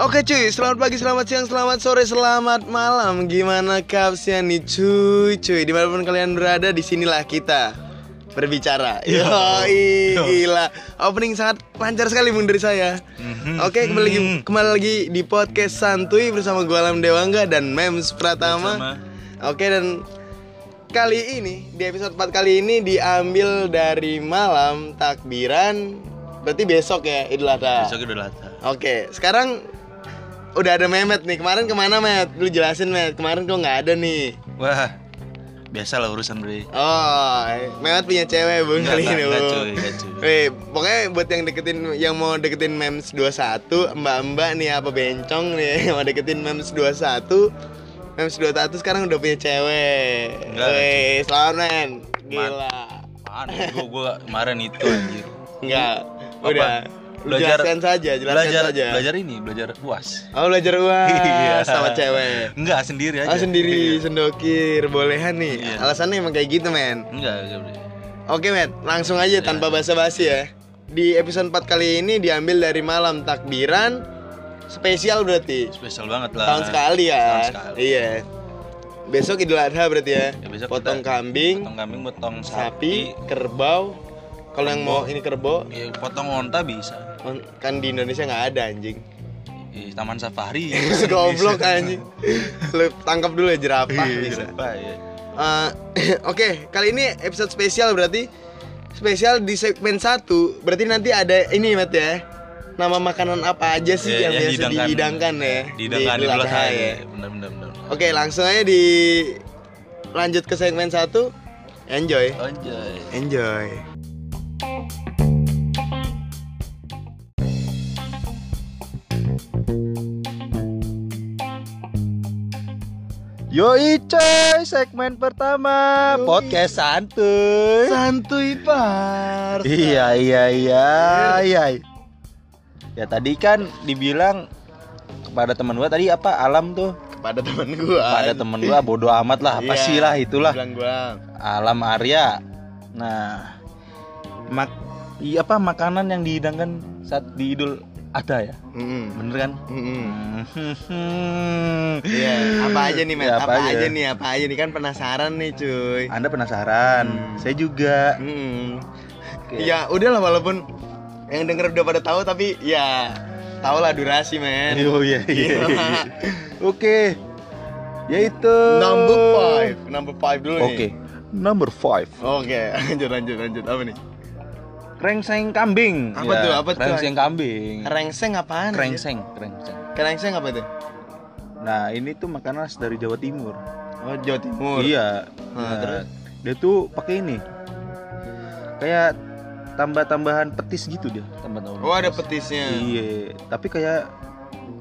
Oke cuy, selamat pagi, selamat siang, selamat sore, selamat malam. Gimana kapsnya nih cuy? Cuy, di mana pun kalian berada, di sinilah kita berbicara. Yo. Gila. Opening sangat lancar sekali bun dari saya. Mhm. Oke, kembali lagi Mhm. kembali lagi di podcast Santuy bersama gue Alam Dewangga dan Mems Pratama. Bersama. Oke dan kali ini di episode 4 kali ini diambil dari malam takbiran. Berarti besok ya Idul Adha. Besok Idul Adha. Oke, sekarang udah ada Mehmet nih. Kemarin ke mana Met? Lu jelasin Met. Kemarin kok nggak ada nih. Wah, biasa lah urusan bre. Oh, Mehmet punya cewek bung kali ini. enggak, cuy, enggak, cuy. Eh, pokoknya buat yang deketin yang mau deketin Mems 21, Mbak-mbak nih apa bencong nih yang mau deketin Mems 21. Mems 21 sekarang udah punya cewek. Weh, selamat men. Gila. Apaan? Gua gua kemarin itu anjir. Enggak. Udah. Lu jelaskan saja, jelaskan belajar, saja. Belajar ini, belajar puas. Oh, belajar uas Iya. sama cewek. Enggak, sendiri aja. Oh sendiri Iya. sendokir bolehan nih Iya. alasannya emang kayak gitu men Enggak, enggak oke men langsung aja tanpa basa-basi ya di episode 4 kali ini diambil dari malam takbiran spesial berarti Spesial banget lah. tahun sekali ya Tahun sekali. iya besok idul adha berarti ya, Ya, besok potong kita kambing Potong kambing, potong sapi sapi. kerbau kalau yang mau ini kerbau Ya, potong onta bisa. on- kan di Indonesia nggak ada anjing Di Taman Safari. goblok anjing lu tangkap dulu ya jerapah Iya, bisa ya? Eh, Oke, kali ini episode spesial berarti spesial di segmen 1 Berarti nanti ada ini Mat ya. Nama makanan apa aja sih Ya, yang, biasa dihidangkan. dihidangkan ya? Dihidangkan di Adha Adha ya. ya. Benar benar benar. Oke, langsung aja di lanjut ke segmen 1 Enjoy. Anjay. Enjoy. Yoi coy, segmen pertama Yoi. podcast santuy. Santuy par. Iya iya iya iya. Ya tadi kan dibilang kepada teman gua tadi apa alam tuh Kepada teman gua. pada temen gua bodoh amat lah apa Iya, sih lah itulah gua. alam Arya. Nah, mak iya apa makanan yang dihidangkan saat di Idul Adha ya? Mm-mm. Bener kan? Mm-mm. Hmm. Iya, apa aja nih, Met? Ya, apa, apa aja? aja? nih? Apa aja nih kan penasaran nih, cuy. Anda penasaran? Hmm. Saya juga. Hmm. Oke. Ya udahlah walaupun yang denger udah pada tahu tapi ya tau lah durasi men. Oh iya iya. Iya. Oke. Yaitu Number five, number five dulu Oke. nih. Number five. Oke, lanjut lanjut lanjut apa nih? Krengseng kambing. Apa tuh, apa tuh? Krengseng kambing. Rengseng apaan? Krengseng, krengseng. anjir? Kerengseng apa tuh? Nah, ini tuh makanan khas dari Jawa Timur. Oh Jawa Timur. Iya. Nah, Nah, terus? Dia tuh pakai ini. Kayak tambah-tambahan petis gitu dia, tambah-tambahan. Oh ada petisnya. Iya, tapi kayak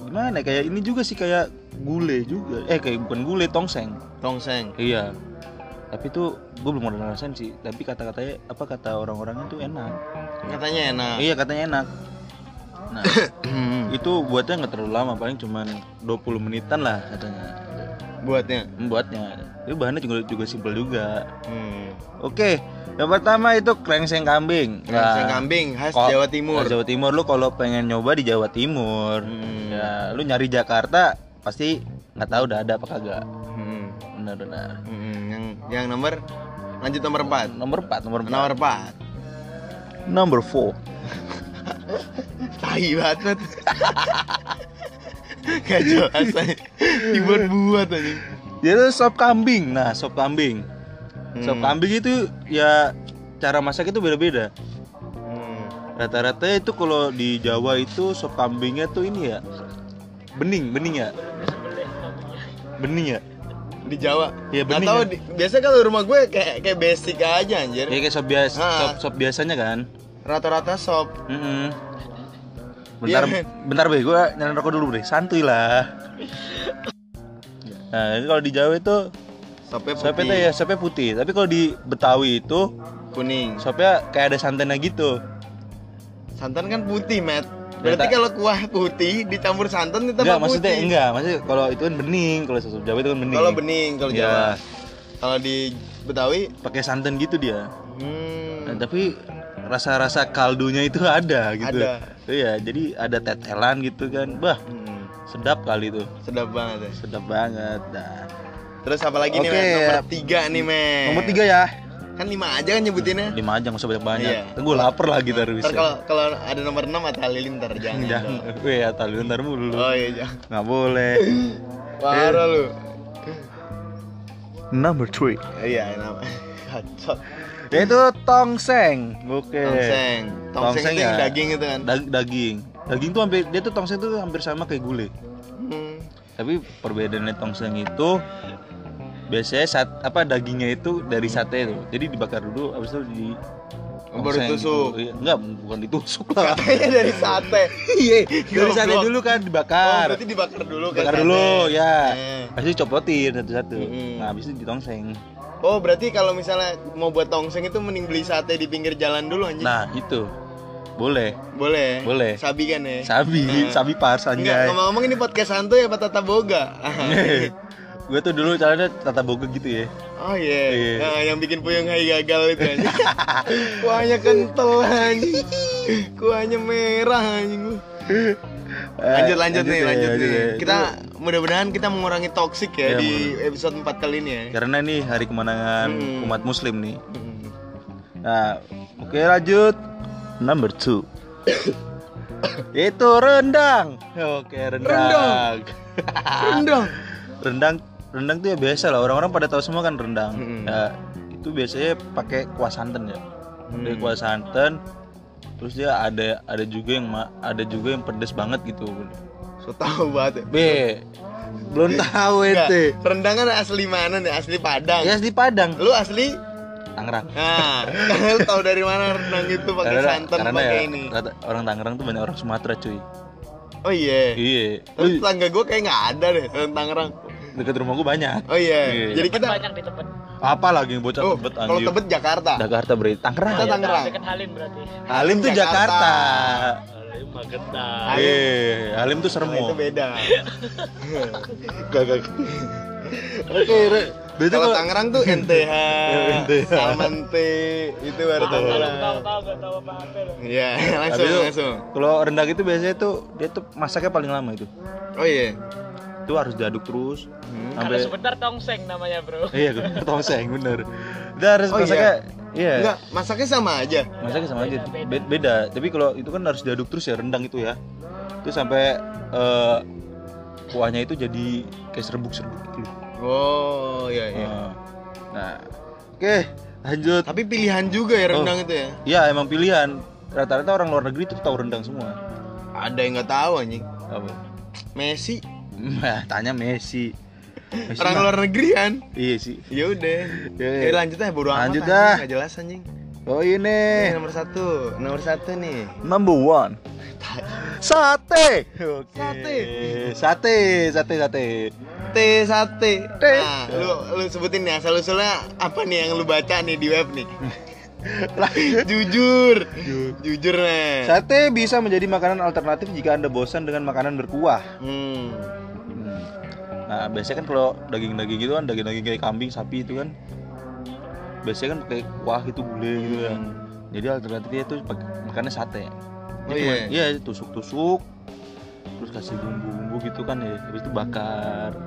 gimana? ya, Kayak ini juga sih kayak gule juga. Eh kayak bukan gule, tongseng. Tongseng. Iya. Tapi tuh gue belum pernah ngerasain sih. Tapi kata-katanya apa kata orang-orang itu enak. Katanya enak. Iya katanya enak. Nah itu buatnya nggak terlalu lama, paling cuman 20 menitan lah katanya. Buatnya. Membuatnya. Itu bahannya juga juga simpel juga. Hmm. Oke, yang pertama itu krengseng kambing. Rengseng Nah, kambing khas Kok- Jawa Timur. Jawa Timur lu kalau pengen nyoba di Jawa Timur, Hmm. ya lu nyari Jakarta pasti nggak tahu udah ada apa kagak. Benar-benar. Hmm. Yang yang nomor lanjut nomor 4. Nomor 4, nomor 4. Nomor 4. Number 4. Tai banget. Gak jelas aja. Dibuat-buat aja. Itu sop kambing. Nah, sop kambing. Sop Hmm. kambing itu ya cara masak itu beda-beda. Hmm. Rata-rata itu kalau di Jawa itu sop kambingnya tuh ini ya. Bening, bening ya. Bening ya. Di Jawa. Iya, bening tahu kan? di- biasanya kalau rumah gue kayak kayak basic aja anjir. Ya kayak sop biasa, sop, sop biasanya kan. Rata-rata sop. Mm-mm. Bentar, Iya, men. bentar be, gue nyalain rokok dulu bre, santuy lah. Nah, kalau di Jawa itu Sopnya sopnya putih, tuh ya sopnya putih, tapi kalau di Betawi itu kuning. sopnya kayak ada santannya gitu. Santan kan putih, Matt. Berarti kalau kuah putih dicampur santan itu Enggak, maksudnya putih. enggak, maksudnya kalau itu kan bening, kalau sop Jawa itu kan bening. Kalau bening kalau. Jawa. Kalau di Betawi pakai santan gitu dia. hmm, Nah, tapi rasa-rasa kaldunya itu ada gitu. Ada. Iya, jadi ada tetelan gitu kan. Bah, Hmm, sedap kali tuh. sedap banget ya. Sedap banget. Nah. Terus apa lagi nih Oke, men? Nomor ya. tiga nih men. Nomor tiga ya. Kan lima aja kan nyebutinnya. Lima aja nggak usah banyak-banyak. Iya. Tunggu lapar lagi ntar bisa. Ntar kalau kalau ada nomor enam atau halilintar jangan. Jangan. ya tali ntar mulu. Oh iya jangan. Nggak boleh. Parah lu. Number three. Iya nama. Kacau. Yaitu tongseng. Oke. Tongseng. Tongseng Tongseng itu yang ya. daging itu kan. Da- daging. Daging tuh hampir dia tuh tongseng tuh hampir sama kayak gulai. Hmm. Tapi perbedaannya tongseng itu biasanya saat apa dagingnya itu dari sate tuh. Jadi dibakar dulu habis itu di Oh, baru tongseng tusuk. gitu. Enggak, bukan ditusuk lah. Katanya dari sate. Iya, dari sate dulu kan Oh, dibakar. berarti dibakar dulu kan Bakar dulu ya. Habis itu copotin satu-satu. Mm-mm. Nah, habis itu ditongseng. Oh, berarti kalau misalnya mau buat tongseng itu mending beli sate di pinggir jalan dulu anjing. Nah, itu. Boleh. Boleh. Boleh. Sabi kan ya? Sabi, Eh. sabi pars Enggak, anjay. ngomong-ngomong ini podcast santuy apa tata boga? gue tuh dulu caranya tata boga gitu ya. oh iya, Iya. Nah, yang bikin puyeng hai gagal itu anjing. Kuahnya kental anjing. Kuahnya merah anjing. Lanjut lanjut nih, ya, lanjut nih. ya. Kita mudah-mudahan kita mengurangi toksik ya Iya, di episode 4 kali ini ya. karena nih hari kemenangan Hmm. umat muslim nih. Hmm. Nah, oke lanjut. Number two. Itu rendang. Oke, rendang. Rendang. rendang, rendang tuh ya biasa lah. Orang-orang pada tahu semua kan rendang. Hmm. Ya, itu biasanya pakai kuah santan ya. Hmm. kuah santan. Terus dia ada ada juga yang ada juga yang pedes banget gitu. So tahu banget. ya. B. Belum tahu itu. rendang kan asli mana nih? Asli Padang. Ya di Padang, Lu asli? Tangerang. Nah, lu tahu dari mana rendang itu pakai Karena, santan karena pakai ya, ini? rata- orang Tangerang tuh banyak orang Sumatera cuy. Oh iya. Iya. Terus tetangga gue kayak nggak ada deh orang Tangerang. Deket rumah gua banyak. Oh iya. Iya. Jadi Tebet kita banyak di Tebet. Apa lagi yang bocah oh, tebet kalau anjir. Tebet Jakarta. Jakarta berarti Tangerang. Kita? Tangerang. Dekat Halim berarti. Halim tuh Jakarta. Halim Magetan. Eh, Halim tuh Nah, itu Sermo. beda. Gak gak. Oke, Re. Berarti Kalau kalau Tangerang tuh NTH, NTH. Salman T, itu baru Tahu Tangerang. Iya, langsung Habis langsung. kalau rendang itu biasanya tuh dia tuh masaknya paling lama itu. Oh iya. Itu harus diaduk terus Hmm. Kalau sampai sebentar tongseng namanya, Bro. Iya, tongseng bener. Dia harus Oh, iya? masaknya iya. Enggak, masaknya sama aja. Masaknya sama aja. Beda, Beda. beda. Tapi kalau itu kan harus diaduk terus ya rendang itu ya. Itu sampai eh, kuahnya itu jadi kayak serbuk-serbuk gitu. Oh iya iya. Eh, Nah, oke, lanjut. Tapi pilihan juga ya rendang itu ya. Ya emang pilihan. Rata-rata orang luar negeri tuh tahu rendang semua. Ada yang nggak tahu anjing. Apa? Messi Nah, tanya Messi. Messi orang mah- luar negeri kan. Iya sih. Ya udah. Ya, Ya lanjut aja bodo amat. Lanjut dah. Nggak jelas anjing. Oh ini Eh, nomor satu, nomor satu nih. number one. Sate. Oke. Sate. Sate, sate, sate. T sate. T. Nah, lu lu sebutin nih asal usulnya apa nih yang lu baca nih di web nih? Jujur. Jujur nih. Sate bisa menjadi makanan alternatif jika anda bosan dengan makanan berkuah. Hmm. Nah, biasanya kan kalau daging-daging gitu kan daging-daging kayak kambing, sapi itu kan biasanya kan pakai kuah itu gulai gitu kan. Jadi alternatifnya itu pakai makannya sate. Oh iya. Iya, tusuk-tusuk terus kasih bumbu-bumbu gitu kan ya. Habis itu bakar.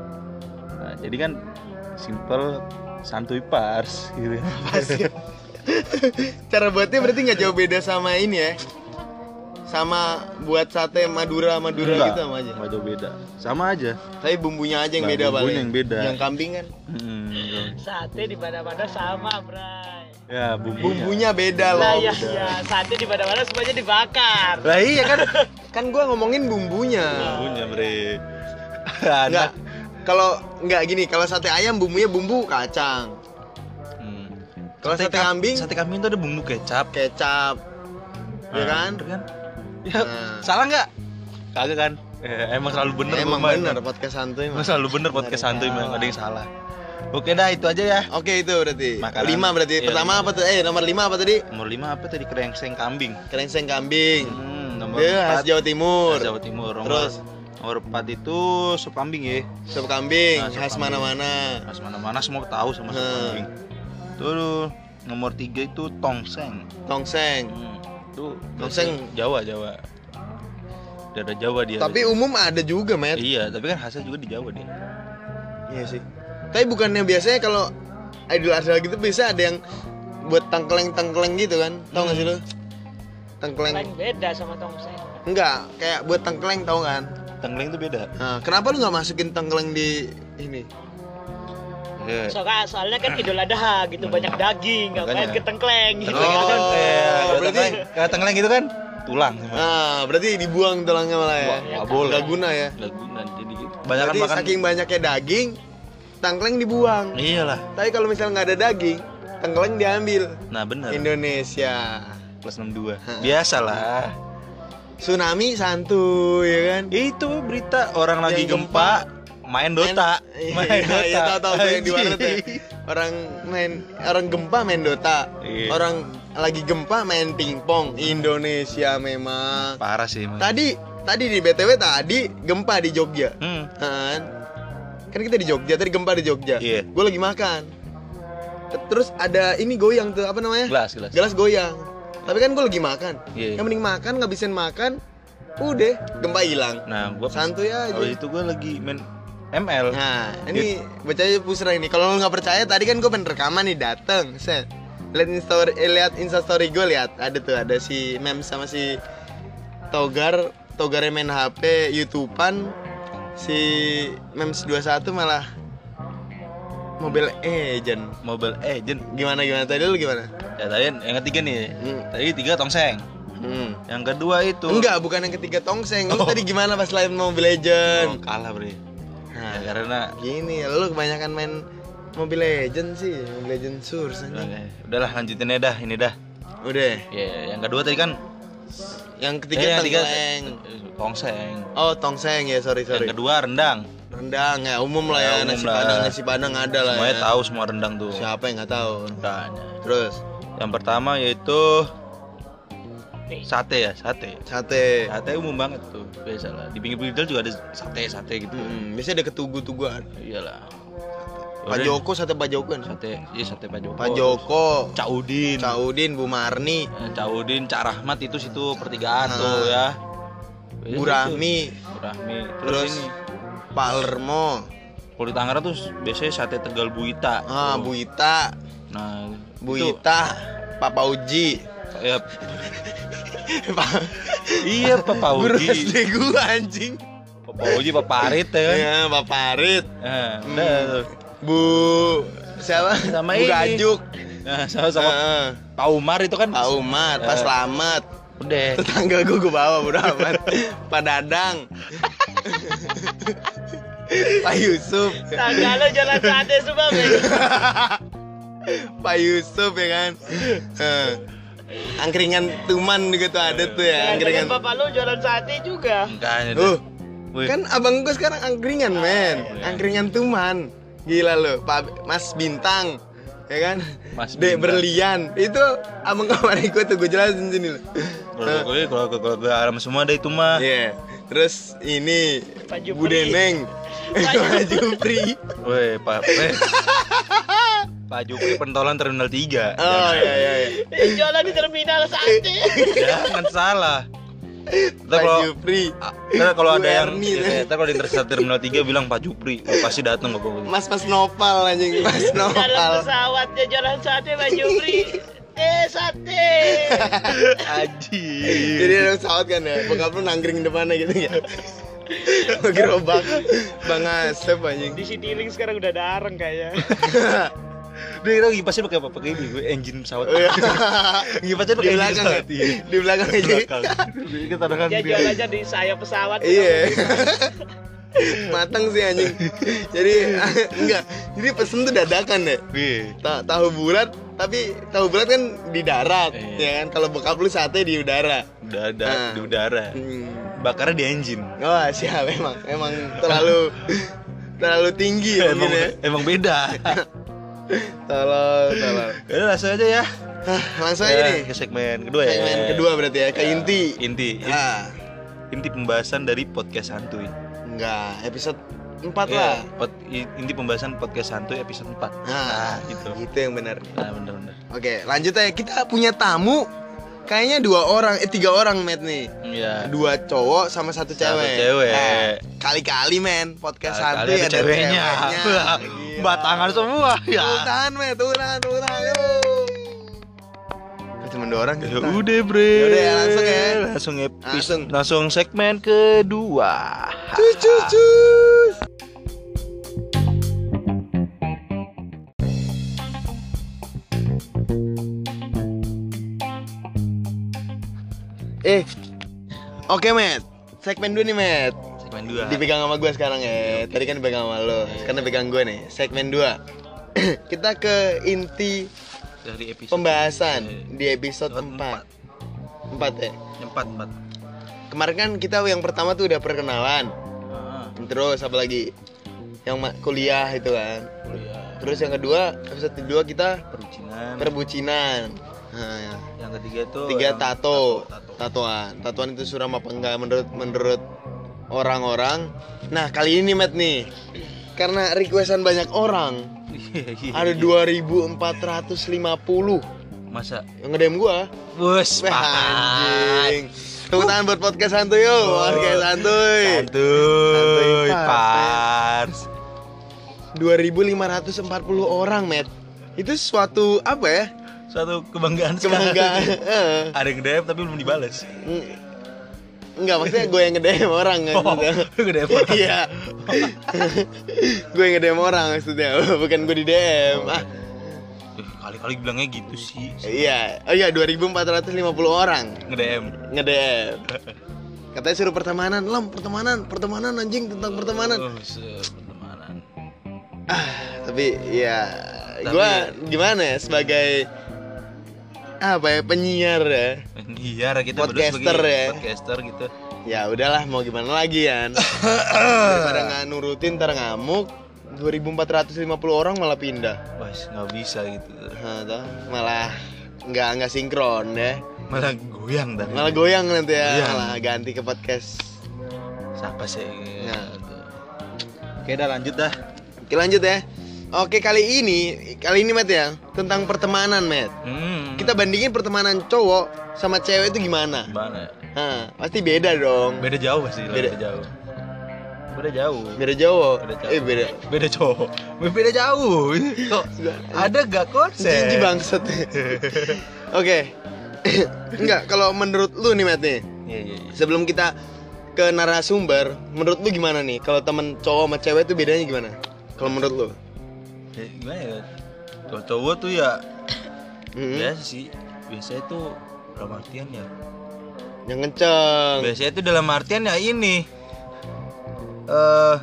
Nah, jadi kan simple santuy pars gitu. Pasti. Cara buatnya berarti nggak jauh beda sama ini ya? Sama buat sate Madura Madura Enggak, gitu sama aja. jauh beda. Sama aja. Tapi bumbunya aja yang Nah, beda bumbunya paling. yang beda. Yang kambing kan Hmm, Sate di mana-mana sama, Bray. ya bumbunya. bumbunya beda Lah loh. ya, ya, sate di mana-mana semuanya dibakar. Lah iya kan kan gua ngomongin bumbunya. Bumbunya, Bre. Enggak. Kalau nggak gini, kalau sate ayam bumbunya bumbu kacang, Hmm. Kalau sate kam- kambing? sate kambing itu ada bumbu kecap, kecap. Ya Nah, kan? bener kan? Ya, Nah. salah nggak? Kagak kan? Eh, emang selalu bener Emang gua mah. bener podcast santuy Emang selalu bener podcast santuy nggak ada yang salah. Oke dah itu aja ya. Oke itu berarti. Makanan. Lima berarti. Iya, Pertama lima. apa tuh? Eh nomor lima apa tadi? Nomor 5 apa tadi kerengseng kambing. Kerengseng kambing. Hmm, nomor khas 4 Jawa Timur. Jawa Timur. Nomor, Terus? nomor 4 itu sop kambing ya. Sop kambing, Nah, khas mana-mana. Mas mana-mana semua tahu sama sop Hmm. kambing. Tuh nomor tiga itu tongseng tongseng. hmm. Itu Tongseng. biasanya Jawa Jawa daerah Jawa dia Tapi umum ada juga, Met. iya tapi kan khasnya juga di Jawa dia Iya sih. Tapi bukannya biasanya kalau idol idol gitu bisa ada yang buat tengkleng-tengkleng gitu kan? Tahu nggak sih lo? Tengkleng. Lain beda sama tongseng. Enggak, kayak buat tengkleng tahu kan? tengkleng itu beda Nah, kenapa lu nggak masukin tengkleng di ini? Iya. Soalnya, soalnya kan idul adha gitu banyak daging, ngapain Makanya. ke tengkleng gitu. Itu kan Oh, kayak kalau berarti- tengkleng kayak tengkleng gitu kan tulang Nah, berarti dibuang tulangnya malah ya. Nggak boleh. Nggak guna ya. Nggak guna jadi gitu banyak Berarti makan saking banyaknya daging, tengkleng dibuang. iyalah Tapi kalau misalnya nggak ada daging, tengkleng diambil. nah bener Indonesia. plus 62 biasalah Tsunami santuy ya kan? itu berita orang lagi gempa, main Dota Iya, main Dota Iya, tahu tahu yang di warnet ya. Orang main orang gempa main Dota. Iya. Orang lagi gempa main pingpong. Indonesia memang. parah sih emang. Tadi tadi di BTW tadi gempa di Jogja. hmm. Kan? Kan kita di Jogja, tadi gempa di Jogja. Iya. Gue lagi makan. Terus ada ini goyang tuh apa namanya? gelas gelas Gelas goyang. Tapi kan gue lagi makan. Iya. Yang mending makan ngabisin makan. Udah, gempa hilang. nah gua Santuy aja. Habis itu gua lagi main ML Nah, ini bacanya pusra ini. Kalau lu nggak percaya, tadi kan gue pengen rekaman nih dateng, set. Lihat instastory, eh, lihat instastory gue lihat ada tuh ada si Mem sama si Togar, Togar main HP, YouTubean, si Mems 21 malah Mobile Agent. Mobile Agent Gimana gimana tadi lu gimana? ya tadi yang ketiga nih Hmm. tadi tiga tongseng Hmm. yang kedua itu Enggak, bukan yang ketiga tongseng. Lu Oh. tadi gimana pas live Mobile oh, Legend? kalah bre Nah, ya, karena gini, lu kebanyakan main Mobile Legend sih, Mobile Legend Source anjing. Oke, udahlah lanjutin aja dah ini dah Udah. ya yang kedua tadi kan Yang ketiga eh, yang ketiga tengkleng. eh, tongseng Oh, tongseng ya, sorry sorry. yang kedua rendang Rendang ya, umum lah ya, Ya, umum nasi lah. padang, nasi padang ada lah semuanya ya. tahu semua rendang tuh Siapa yang nggak tahu? Makanya. Terus yang pertama yaitu sate. Ya sate. Sate. sate umum banget tuh biasa lah di pinggir-pinggir jalan juga ada sate sate gitu Hmm, biasanya ada ketugu-tuguan. iyalah. Pak Joko sate Pak Joko kan? sate iya sate Pak Joko Pak Joko, Cak Udin Cak Udin, Bu Marni, Eh, Cak Udin Cak Rahmat itu situ pertigaan Ah. tuh ya. Bu. Rahmi, Bu Rahmi. Terus, terus ini. Pak Lermo, kalau di Tangerang tuh biasanya sate Tegal Buita ah, Tuh. Bu Ita, nah Bu itu- Ita, Pak Pauji, ya, Iya Pak Guru Pauji SD gua anjing. Pak Pauji Pak Parit ya kan Ya, Pak Parit, Nah, udah tuh. Bu siapa? Sama Bu ini. Gajuk. Nah, sama-sama Heeh. Pak Umar itu kan Pak Umar, Pak Eh. Slamet, udah tetangga gue gue bawa bro amat. Pak Dadang, Pak Yusuf, Tangga lo jalan sate semua. Pak Yusuf ya kan. Eh, angkringan Tuman juga tuh ada tuh ya, Jangan angkringan. bapak lo jualan sate juga. Makanya Uh, Wih. kan abang gue sekarang angkringan men, angkringan Tuman. Gila lo, Pak Mas Bintang, ya kan? Mas Dek berlian, itu abang kemarin gue tuh gue jelasin sini lo. Kalau gue kalau kalau gue alam semua ada itu mah. Iya. Terus ini Bu. Deneng. Pak Jupri. Woi, Pak. Pak Jupri pentolan terminal 3. Oh iya iya iya. Eh, jualan di terminal sate. Jangan salah. Ntar Pak kalau Jupri. ntar kalau ada yang ya, ntar kalau di terminal 3 bilang Pak Jupri, oh, pasti datang kok gue. Mas Mas Nopal anjing, Mas Dalam Nopal. pesawatnya jualan sate Pak Jupri. Eh sate. Aji. Jadi ada pesawat kan ya, bokap lu nangkring depannya gitu ya. Gerobak Bang Asep anjing. Di Citilink sekarang udah dareng kayaknya. Dia kira kipasnya pakai apa? Pakai ini, gue engine pesawat. Iya. Kipasnya Di pakai engine belakang ya? pesawat. Iya. Di belakang Di aja. belakang. Kita kan Dia jual aja di sayap pesawat. Iya. Matang sih anjing. Jadi enggak. Jadi pesen tuh dadakan deh. Iya. Ta- tahu bulat tapi tahu bulat kan di darat Iya. ya kan kalau bokap lu sate di udara Udah ada Ah. di udara. hmm. Bakarnya di engine. oh siap emang emang terlalu terlalu tinggi ya emang, ya emang beda. Tolong tolong Udah langsung aja ya. Hah, langsung aja Ya, nih ke segmen kedua ya. segmen kedua berarti ya ke Ya, inti Inti. ah Inti pembahasan dari podcast santuy. enggak episode empat Iya, lah. i- inti pembahasan podcast santuy episode 4 Nah, gitu Itu yang benar. nah bener-bener Oke, lanjut aja. Kita punya tamu. Kayaknya dua orang, eh tiga orang, Matt nih. Iya Dua cowok sama satu Satu cewek. cewek. Nah, kali-kali men podcast Kali-kali santuy ada ceweknya. Gila. batangan semua ya tepuk tangan. Yuk. Kok Cuma dua orang Ya udah bre Yaudah ya, langsung ya. Langsung episode Langsung. Langsung segmen kedua Cus, cus, cus. Eh, oke Matt. Segmen dua nih Matt. Segmen dua Dipegang sama gue sekarang ya. Tadi kan dipegang sama lo. Sekarang dipegang gue nih. Segmen 2 Kita ke inti Dari episode pembahasan Eh, di episode episode 4 4 ya. Empat Empat Kemarin kan kita yang pertama tuh udah perkenalan. Ah, Terus apa lagi? Yang kuliah itu kan. kuliah. Terus yang kedua, episode kedua kita Perbucinan perbucinan. Nah, Yang ketiga tuh tiga yang tato. tato. Tatoan. Tatoan itu suram apa enggak menurut menurut orang-orang. Nah, kali ini Matt nih. Karena requestan banyak orang, Iya, iya, ada iya. 2450 Masa yang ngedem gua. Bus anjing. Tepuk tangan buat podcast santuy yo, podcast santuy. Santuy Pars 2540 orang, Matt. Itu suatu apa ya? Suatu kebanggaan. Kebanggaan. Eh. Ada yang DM tapi belum dibalas Eng- Enggak, maksudnya gue yang nge-DM orang kan. Oh, lu nge-DM orang? Iya. Gue yang nge-DM orang maksudnya Bukan gue di DM ah, Eh, Kali-kali bilangnya gitu sih. Iya. Oh iya 2450 orang Nge-DM Nge-DM Katanya suruh pertemanan. Lam pertemanan Pertemanan anjing tentang pertemanan. Oh, pertemanan ah, Tapi ya Gue gimana ya Sebagai Apa ya Penyiar ya? Iya kita berdua Podcaster ya. Podcaster gitu. Ya udahlah mau gimana lagi kan Daripada nggak nurutin ntar ngamuk 2450 orang malah pindah. Wah nggak bisa gitu. Nah, malah nggak nggak sinkron ya. Malah goyang dah. Malah goyang nanti ya Goyang. malah ganti ke podcast. Siapa sih? Nah. Oke dah lanjut dah. Oke lanjut ya oke kali ini kali ini Matt ya tentang pertemanan Matt hmm. kita bandingin pertemanan cowok sama cewek itu gimana Gimana ya? Nah, pasti beda dong Beda jauh pasti Beda. beda jauh Beda jauh beda jauh Beda jauh. eh beda Beda cowok Beda jauh Kok ada gak konsep? Jinji bangsat oke Enggak, kalau menurut lu nih Matt nih Iya iya iya Sebelum kita ke narasumber, menurut lu gimana nih? Kalau temen cowok sama cewek itu bedanya gimana? Kalau menurut lu? Ya, Gimana ya Kalau cowok tuh ya Mm-mm. Biasa sih Biasanya tuh dalam artian ya Yang kenceng. Biasanya tuh dalam artian ya ini eh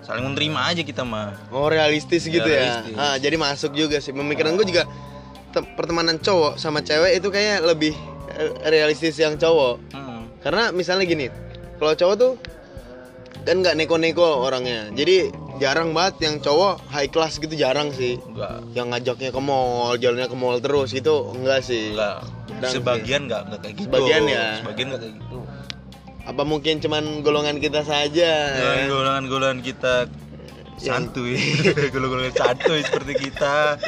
Saling menerima aja kita mah Oh realistis gitu realistis. ya. Ah, jadi masuk juga sih. Pemikiran gue juga te- pertemanan cowok sama cewek itu kayak lebih eh, realistis yang cowok. hmm. Karena misalnya gini, kalau cowok tuh kan nggak neko-neko orangnya. Jadi jarang banget yang cowok high class gitu jarang sih. Enggak Yang ngajaknya ke mall, jalannya ke mall terus itu enggak sih. Enggak Jarang. Sebagian enggak, enggak kayak gitu Sebagian ya. Sebagian enggak kayak gitu Apa mungkin cuman golongan kita saja? ya? Golongan-golongan kita Yang- santuy Golongan-golongan santuy seperti kita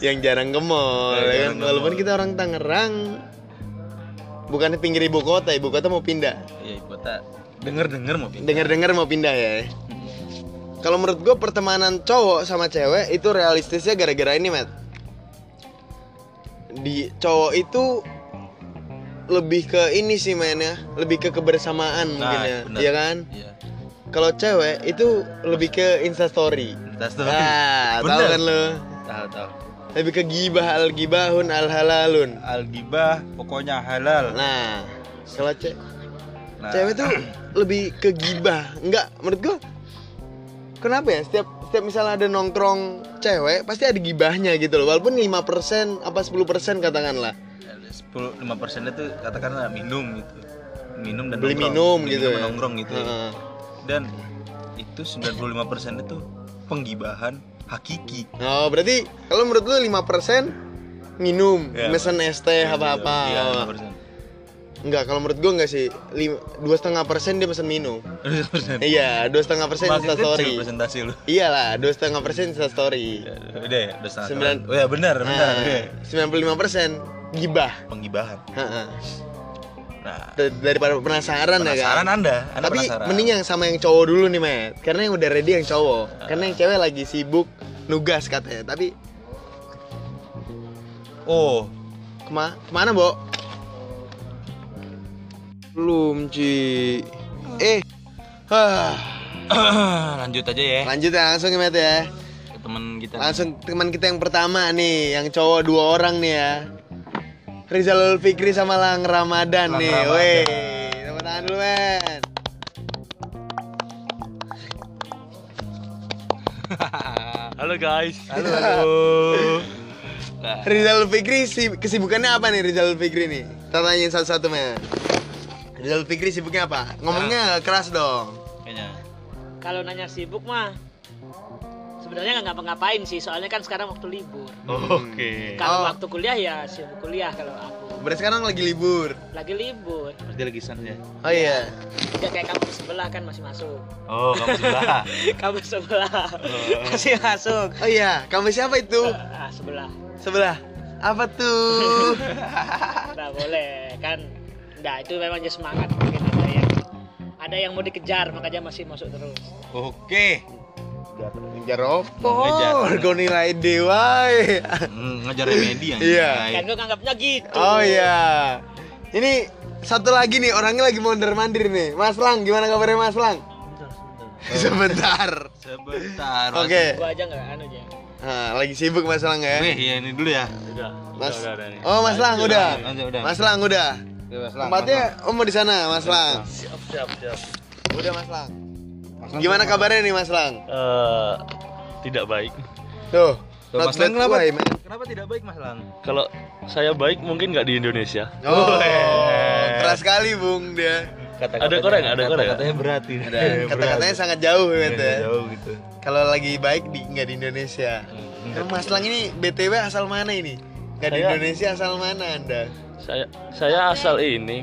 yang jarang ke mall ya kan? walaupun kita orang Tangerang bukan pinggir ibu kota ibu kota mau pindah Ya ibu kota Denger-denger mau pindah dengar dengar mau pindah ya kalau menurut gue pertemanan cowok sama cewek itu realistisnya gara-gara ini Matt. Di cowok itu lebih ke ini sih mainnya. Lebih ke kebersamaan mungkin ya. bener. iya kan? Iya. Kalau cewek itu lebih ke instastory. Tas tuh ah tahu kan lo? Tahu tahu. Lebih ke gibah al gibahun al halalun Algibah pokoknya halal. Nah, kalau ce Nah, cewek tuh lebih ke gibah. Enggak, menurut gua kenapa ya? Setiap setiap misalnya ada nongkrong cewek, pasti ada gibahnya gitu loh. Walaupun 5% apa 10% katakanlah. 10 5 persen itu katakanlah minum gitu minum dan Beli nongkrong. minum Beli gitu minum ya. nongkrong gitu ya. Heeh. dan itu 95 persen itu penggibahan hakiki Oh, berarti kalau menurut lu 5% minum, Iya, mesen es teh apa-apa. Iya, Oh. 5%. Enggak, kalau menurut gue enggak sih. Dua setengah persen dia pesan minum. Iya, dua setengah persen Insta story. presentasi lu. Iyalah, dua setengah persen Insta story. Ya, Udah ya, setengah. Sembilan. Oh ya benar, benar. Iya. Sembilan puluh lima persen gibah. Penggibahan. Nah, Daripada penasaran, ya penasaran kan. Anda, Anda Tapi penasaran. mending yang sama yang cowok dulu nih, Met. Karena yang udah ready yang cowok. Karena yang cewek lagi sibuk nugas katanya. Tapi Oh, kema ke mana, Bo? Belum, Ci. Eh. Hah. lanjut aja ya. Lanjut ya langsung ya, ya. Ke temen kita. Langsung teman kita yang pertama nih, yang cowok dua orang nih ya. Rizal Fikri sama Lang Ramadan Lang nih. Ramadan. Weh, tepuk tangan dulu, men. Halo guys. Halo, halo. Rizal Fikri si kesibukannya apa nih Rizal Fikri nih? Kita tanyain satu-satu, men. Rizal Fikri sibuknya apa? Ngomongnya keras dong. kayaknya. Kalau nanya sibuk mah sebenarnya nggak ngapa-ngapain sih, soalnya kan sekarang waktu libur. Oke. Kalau Oh. waktu kuliah ya sibuk kuliah kalau aku. Berarti sekarang lagi libur. Lagi libur. Berarti lagi san ya. Oh iya. Ya kayak kamu sebelah kan masih masuk. Oh, kamu sebelah. kamu sebelah masih masuk. Oh iya, kamu siapa itu? Ah, sebelah. Sebelah. Apa tuh? Nah, boleh kan. Nah, itu memang aja semangat mungkin ada yang ada yang mau dikejar makanya masih masuk terus. Oke. Ngejar opo? Ngejar. Harga nilai dewa. Hmm, ngejar remedi yang Iya. Kan gue nganggapnya gitu. Oh iya. Ini satu lagi nih orangnya lagi mondar mandir nih. Mas Lang, gimana kabarnya Mas Lang? Sebentar. Sebentar. Oke. Gua aja nggak anu aja. Nah, lagi sibuk Mas Lang ya. Wih, ya ini dulu ya. Udah. Mas. udah, udah, nih. Oh, Mas Lang udah. Lanjut, udah. Mas Lang udah. Mas Lang, Tempatnya oh mau di sana, Mas Lang. Siap, siap, siap. Udah Mas Lang. Gimana kabarnya nih Mas Lang? Eh, tidak baik. Tuh. Tuh, Mas Lang kenapa? man. Kenapa tidak baik Mas Lang? Kalau saya baik mungkin nggak di Indonesia. Oh, keras sekali Bung dia. Ada koreng, ada koreng. Katanya berat ini. Ada kata-katanya sangat jauh Berat. gitu ya. Jauh gitu. Kalau lagi baik di nggak di Indonesia. Kan Mas Lang ini BTW asal mana ini? Nggak di Indonesia asal mana Anda? Saya saya asal ini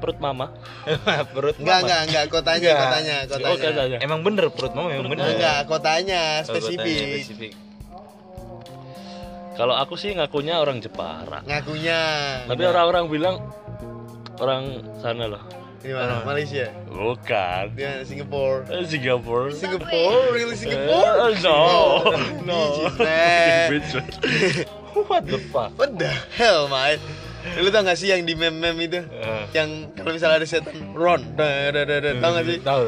perut mama. perut Enggak, mama. enggak, enggak kotanya, Enggak. kotanya, kotanya. Oh, katanya. Emang bener perut mama emang bener. Enggak, kotanya Oh, spesifik. spesifik. Kalau aku sih ngakunya orang Jepara. Ngakunya. Tapi orang-orang bilang orang sana loh. Di mana? Malaysia. Bukan. Di mana? Singapore. Eh, Singapura. Singapore, really Singapore? Eh, no, no. Biji, man. What the fuck? What the hell, mate? Lu tau gak sih yang di meme-meme itu? Eh, Yang kalau misalnya ada setan Ron, da, da, da, da. tau gak sih? Tahu.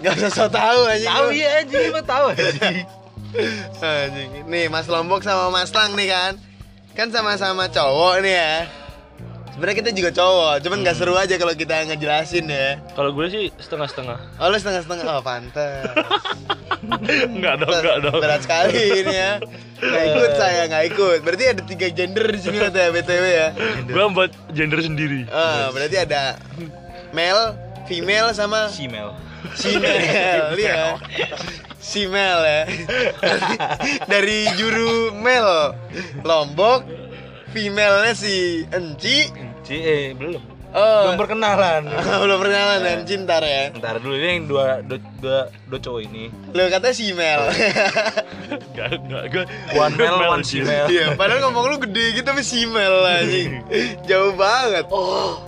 Gak usah so tau anjing Tahu lu. ya anjing, emang tahu anjing. Anjing. Nih Mas Lombok sama Mas Lang nih kan Kan sama-sama cowok nih ya Sebenarnya kita juga cowok, cuman gak seru aja kalau kita ngejelasin ya Kalau gue sih setengah-setengah. Oh lu setengah-setengah, oh pantes Enggak dong, enggak dong. Berat sekali ini ya Gak ikut saya, gak ikut Berarti ada tiga gender di sini ya BTW ya Gue buat gender sendiri. Ah, berarti ada male, female sama Simel. female, ya. Female ya. Dari juru male Lombok, female-nya si Enci. C eh belum. Oh, Belum perkenalan. belum perkenalan Enci ntar ya. Ntar dulu ini yang dua dua dua, dua cowok ini. Lo katanya female. Enggak, enggak, gue One male, one female. Iya, padahal ngomong lu gede gitu tapi female anjing. Jauh banget. Oh,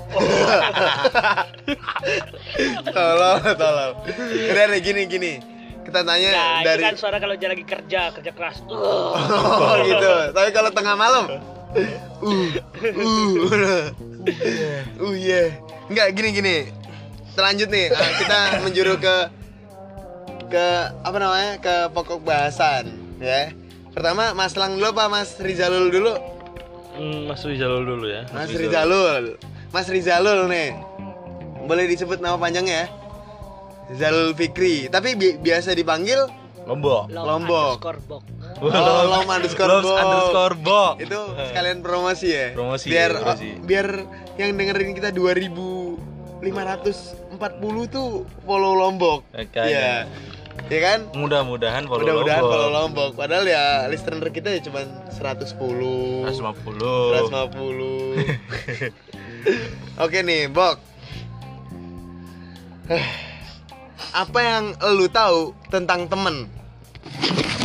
tolol, tolol. Udah deh gini gini. Kita tanya Nah, dari kan suara kalau dia lagi kerja, kerja keras. Oh gitu. Tapi kalau tengah malam, uh, uh, uh, yeah. Enggak gini gini. Terlanjut nih, ah, kita menjuru ke ke apa namanya ke pokok bahasan, ya. Pertama Mas Lang dulu apa Mas Rizalul dulu? hmm, Mas Rizalul dulu ya. Mas Rizalul. Mas Rizalul nih. Boleh disebut nama panjangnya ya? Zalul Fikri. Tapi bi- biasa dipanggil Lombok. Lombok. underscore bok. Oh, Lom underscore Bok. underscore Bok. itu sekalian promosi ya Promosi, biar ya, promosi. oh, biar yang dengerin kita 2540 tuh follow Lombok Makanya. Iya ya kan Mudah-mudahan follow mudah-mudahan Lombok. follow Lombok padahal ya listener kita ya cuma 110 150. 150 Oke nih, Bok. Apa yang lu tahu tentang temen?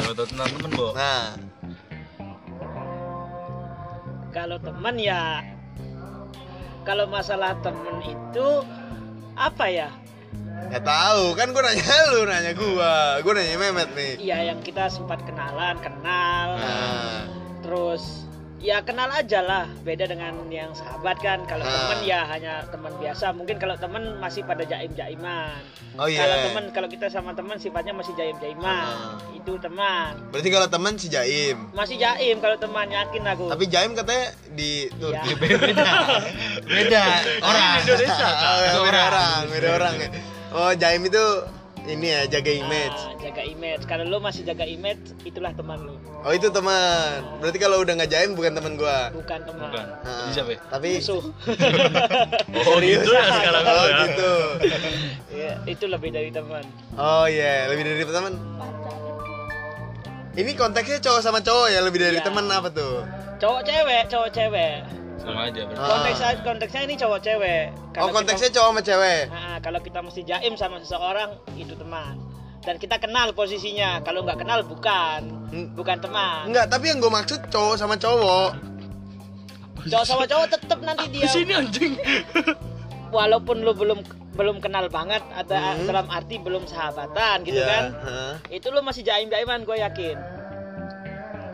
Kalau tahu tentang temen, Bo. Nah, kalau teman ya kalau masalah temen itu apa ya ya tahu kan gua nanya lu, nanya gua. Gua nanya Mehmet nih. ya yang kita sempat kenalan kenal Nah, terus ya kenal aja lah beda dengan yang sahabat kan kalau Ah. teman ya hanya teman biasa mungkin kalau teman masih pada jaim jaiman oh iya. kalau teman kalau kita sama teman sifatnya masih jaim jaiman Ah. itu teman Berarti kalau temen si Jaim. masih jaim kalau teman yakin aku Tapi Jaim katanya di tuh Ya. di beda. beda orang Indonesia. Oh, beda Orang. orang, beda orang. Oh, Jaim itu ini ya jaga image. Ah, jaga image kalau lu masih jaga image itulah teman lu Oh, itu teman. Berarti kalau udah nggak Jaim bukan teman gua. bukan teman Bukan. Ah, Jadi siapa ya? Tapi musuh Oh, gitu ya sekarang Oh, ya. gitu. ya, itu lebih dari teman Oh iya, lebih dari teman. Ini konteksnya cowok sama cowok ya, lebih dari Iya. teman apa tuh? cowok cewek cowok cewek Sama aja berarti. Ah. konteks konteksnya ini cowok cewek Oh, Kalau konteksnya kita, cowok sama cewek. Nah, kalau kita mesti jaim sama seseorang itu teman dan kita kenal posisinya kalau nggak kenal bukan Hmm. bukan teman Enggak, tapi yang gue maksud cowok sama cowok. cowok sama cowok tetap nanti dia anjing. walaupun lu belum belum kenal banget atau Hmm. dalam arti belum sahabatan gitu Iya, kan heeh. itu lu masih jaim jaiman gue yakin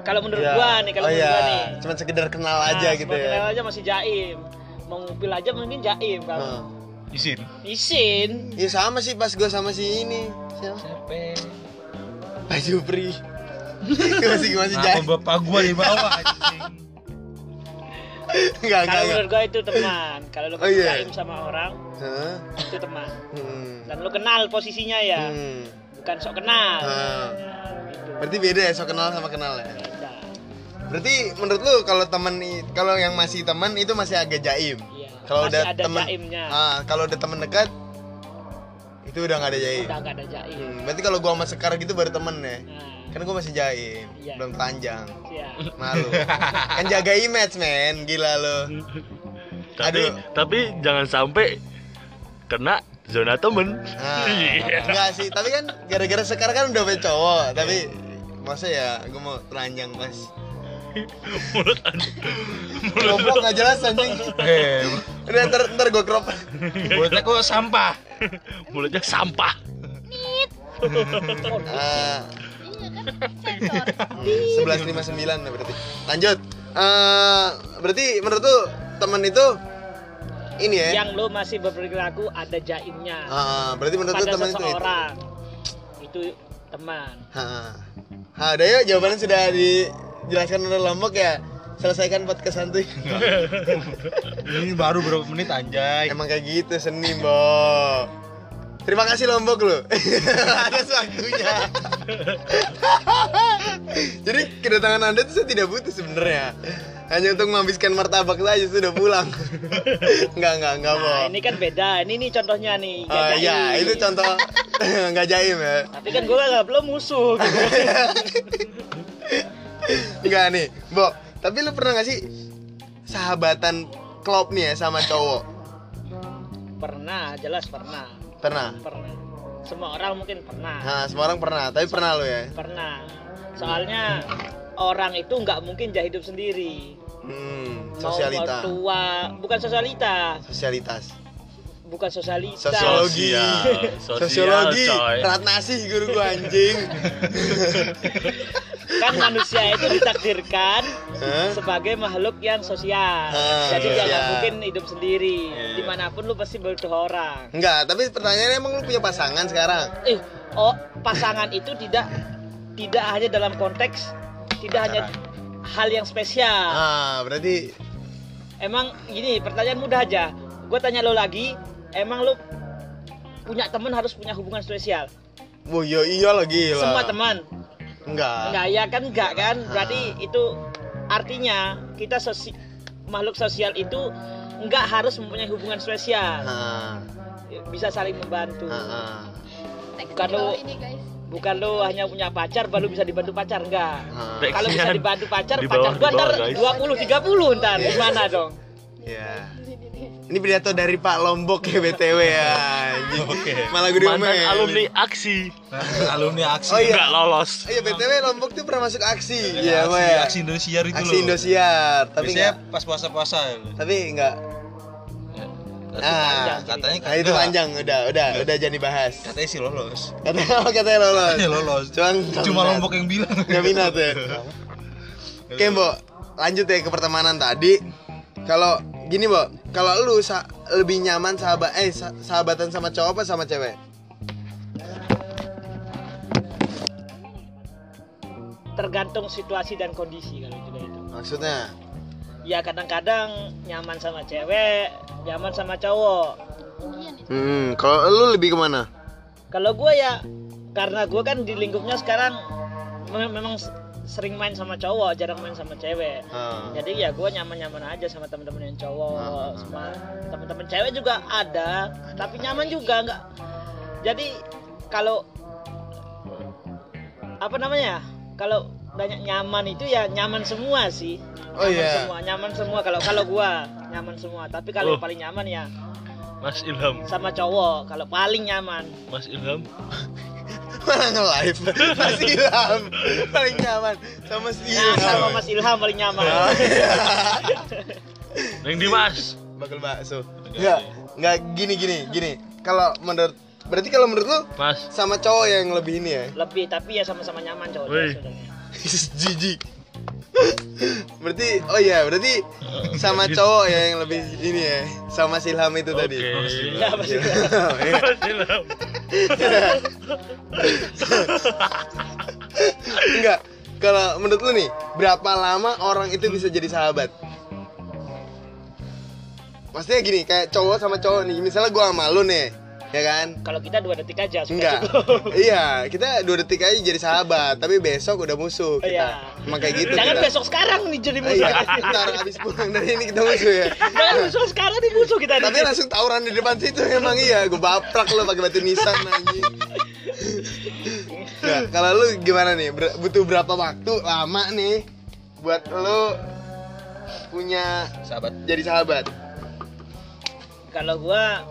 kalau menurut Iya. gua nih kalau oh, menurut iya. gua nih Cuma sekedar kenal Nah, aja gitu ya. kenal aja masih jaim mau ngupil aja mungkin jaim kalau Isin. isin Iya sama sih pas gue sama si ini. Siapa? Siapa? Pak Jupri. masih masih jadi. bapak gua di bawah anjing? Enggak, enggak, kalau menurut gua itu teman kalau lu Oh, iya. jaim sama orang Hah? itu teman Hmm. dan lu kenal posisinya ya Hmm. bukan sok kenal Ah. Berarti beda ya, so kenal sama kenal ya. beda Berarti menurut lu kalau temen kalau yang masih teman itu masih agak jaim. iya Kalau udah ada temen Ah, kalau udah temen dekat itu udah nggak ada jaim. udah gak ada jaim Hmm, berarti kalau gua sama Sekar gitu baru temen ya. nah Kan gua masih jaim, Iya. belum telanjang. ya Malu. kan jaga image, men. Gila lo. tapi Aduh. tapi jangan sampai kena zona temen Nah, Iya. enggak sih, tapi kan gara-gara Sekar kan udah punya cowok, tapi masa ya gua mau telanjang mas? Mulut anda goblok nggak jelas anjing. Eh, udah ntar ntar gue crop. Mulutnya kok sampah. mulutnya sampah. Ah, Iya kan sensor. sebelas lima sembilan berarti. Lanjut. Eh, berarti menurut tuh temen itu ini ya? Yang lu masih berperilaku ada jaimnya. Ah, berarti menurut tuh pada temen itu itu? seseorang. Itu teman. Ha, ha, udah yuk jawabannya sudah dijelaskan oleh Lombok ya. Selesaikan podcast santuy. Ini baru berapa menit anjay. Emang kayak gitu seni, Bo. Terima kasih Lombok lo. Atas waktunya. Jadi kedatangan Anda itu saya tidak butuh sebenarnya. Hanya untuk menghabiskan martabak saja sudah pulang. enggak, enggak, enggak, Bo. nah ini kan beda ini nih contohnya nih Oh nggak iya, jaim. itu contoh enggak jaim ya. tapi kan gua nggak belum musuh gitu. Enggak nih, Bo. Tapi lu pernah gak sih sahabatan klop nih ya sama cowok? pernah jelas pernah Pernah. pernah semua orang mungkin pernah Nah, semua orang pernah, tapi pernah lu ya. pernah soalnya orang itu nggak mungkin jah hidup sendiri Hmm, Mau sosialita. tua bukan sosialita Sosialitas. bukan sosialita Sosiologi. Sosial, Sosiologi. coy. Ratnasih guru gua anjing. kan manusia itu ditakdirkan Hah? sebagai makhluk yang sosial Ah, jadi dia nggak mungkin hidup sendiri Iya. di mana pun lu pasti butuh orang Enggak, tapi pertanyaannya emang lu punya pasangan sekarang? eh oh pasangan itu tidak tidak hanya dalam konteks tidak hanya hal yang spesial. Ah, berarti emang gini pertanyaan mudah aja. Gue tanya lo lagi emang lo punya teman harus punya hubungan spesial? Wah, iya iya lagi lah. semua teman? Enggak. enggak ya kan enggak kan? Berarti Ah. itu artinya kita sosi makhluk sosial itu enggak harus mempunyai hubungan spesial. Ah, bisa saling membantu. Ah, ah. Lu- ini guys. Bukan lo hanya punya pacar baru bisa dibantu pacar enggak Ah. Teksnya kalau bisa dibantu pacar di pacar bawah, gua di bawah, ntar guys. 20 30 ntar gimana dong Ya. Ini pidato dari Pak Lombok ya BTW ya. Malah gue Mantan diomelin. alumni aksi alumni aksi Oh iya. nggak lolos. Oh iya BTW Lombok tuh pernah masuk aksi. Iya, Iya, Mbak aksi, ya. aksi Indosiar itu Aksi loh. Indosiar, tapi Biasanya enggak pas puasa-puasa tapi enggak. Ah, katanya nah, itu panjang udah, udah, udah jadi bahas. katanya sih lolos Katanya katanya lolos. katanya lolos Cuma cuma lombok yang bilang Nggak minat ya. Oke, Mbok. Lanjut ya ke pertemanan tadi. Kalau gini, Mbok, kalau lu sa- lebih nyaman sahabat eh sa- sahabatan sama cowok apa sama cewek? tergantung situasi dan kondisi kalau juga itu Maksudnya? Ya kadang-kadang nyaman sama cewek nyaman sama cowok. Hmm, kalau lu lebih ke mana? kalau gue ya karena gue kan di lingkupnya sekarang me- memang sering main sama cowok jarang main sama cewek Ah. jadi ya gue nyaman-nyaman aja sama teman-teman yang cowok Ah. sama teman-teman cewek juga ada tapi nyaman juga nggak jadi kalau apa namanya kalau banyak nyaman itu ya nyaman semua sih Oh, nyaman iya. semua nyaman semua kalau kalau gua nyaman semua tapi kalau Oh. paling nyaman ya Mas Ilham, sama cowok kalau paling nyaman Mas Ilham. Mana nge-live? Mas Ilham paling nyaman sama si ya Ilham. sama Mas Ilham paling nyaman Oh, iya. Neng Dimas. Bakal bakso. Enggak, enggak gini gini gini. Kalau menurut berarti kalau menurut lu Mas. sama cowok yang lebih ini ya? lebih tapi ya sama-sama nyaman cowok Wih. sebenarnya Jijik. berarti oh iya, berarti sama cowok ya yang lebih ini ya. Sama Silham itu tadi. Oke. ya Mas Ilham. Iya. Mas Ilham. Enggak. Kalau menurut lu nih, berapa lama orang itu bisa jadi sahabat? Maksudnya gini, kayak cowok sama cowok nih. Misalnya gua sama lu nih, ya kan? kalau kita dua detik aja Enggak. cukup. iya, kita dua detik aja jadi sahabat, tapi besok udah musuh kita. Iya. Emang kayak gitu. jangan kita. besok sekarang nih jadi Eh, musuh Iya, ntar abis pulang dari ini kita musuh ya. jangan besok sekarang nih musuh kita Tapi nih. langsung tawuran di depan situ emang iya, gue baprak lo pakai batu nisan anjing. Nah, kalau lu gimana nih? Ber- butuh berapa waktu lama nih buat lu punya sahabat jadi sahabat? kalau gua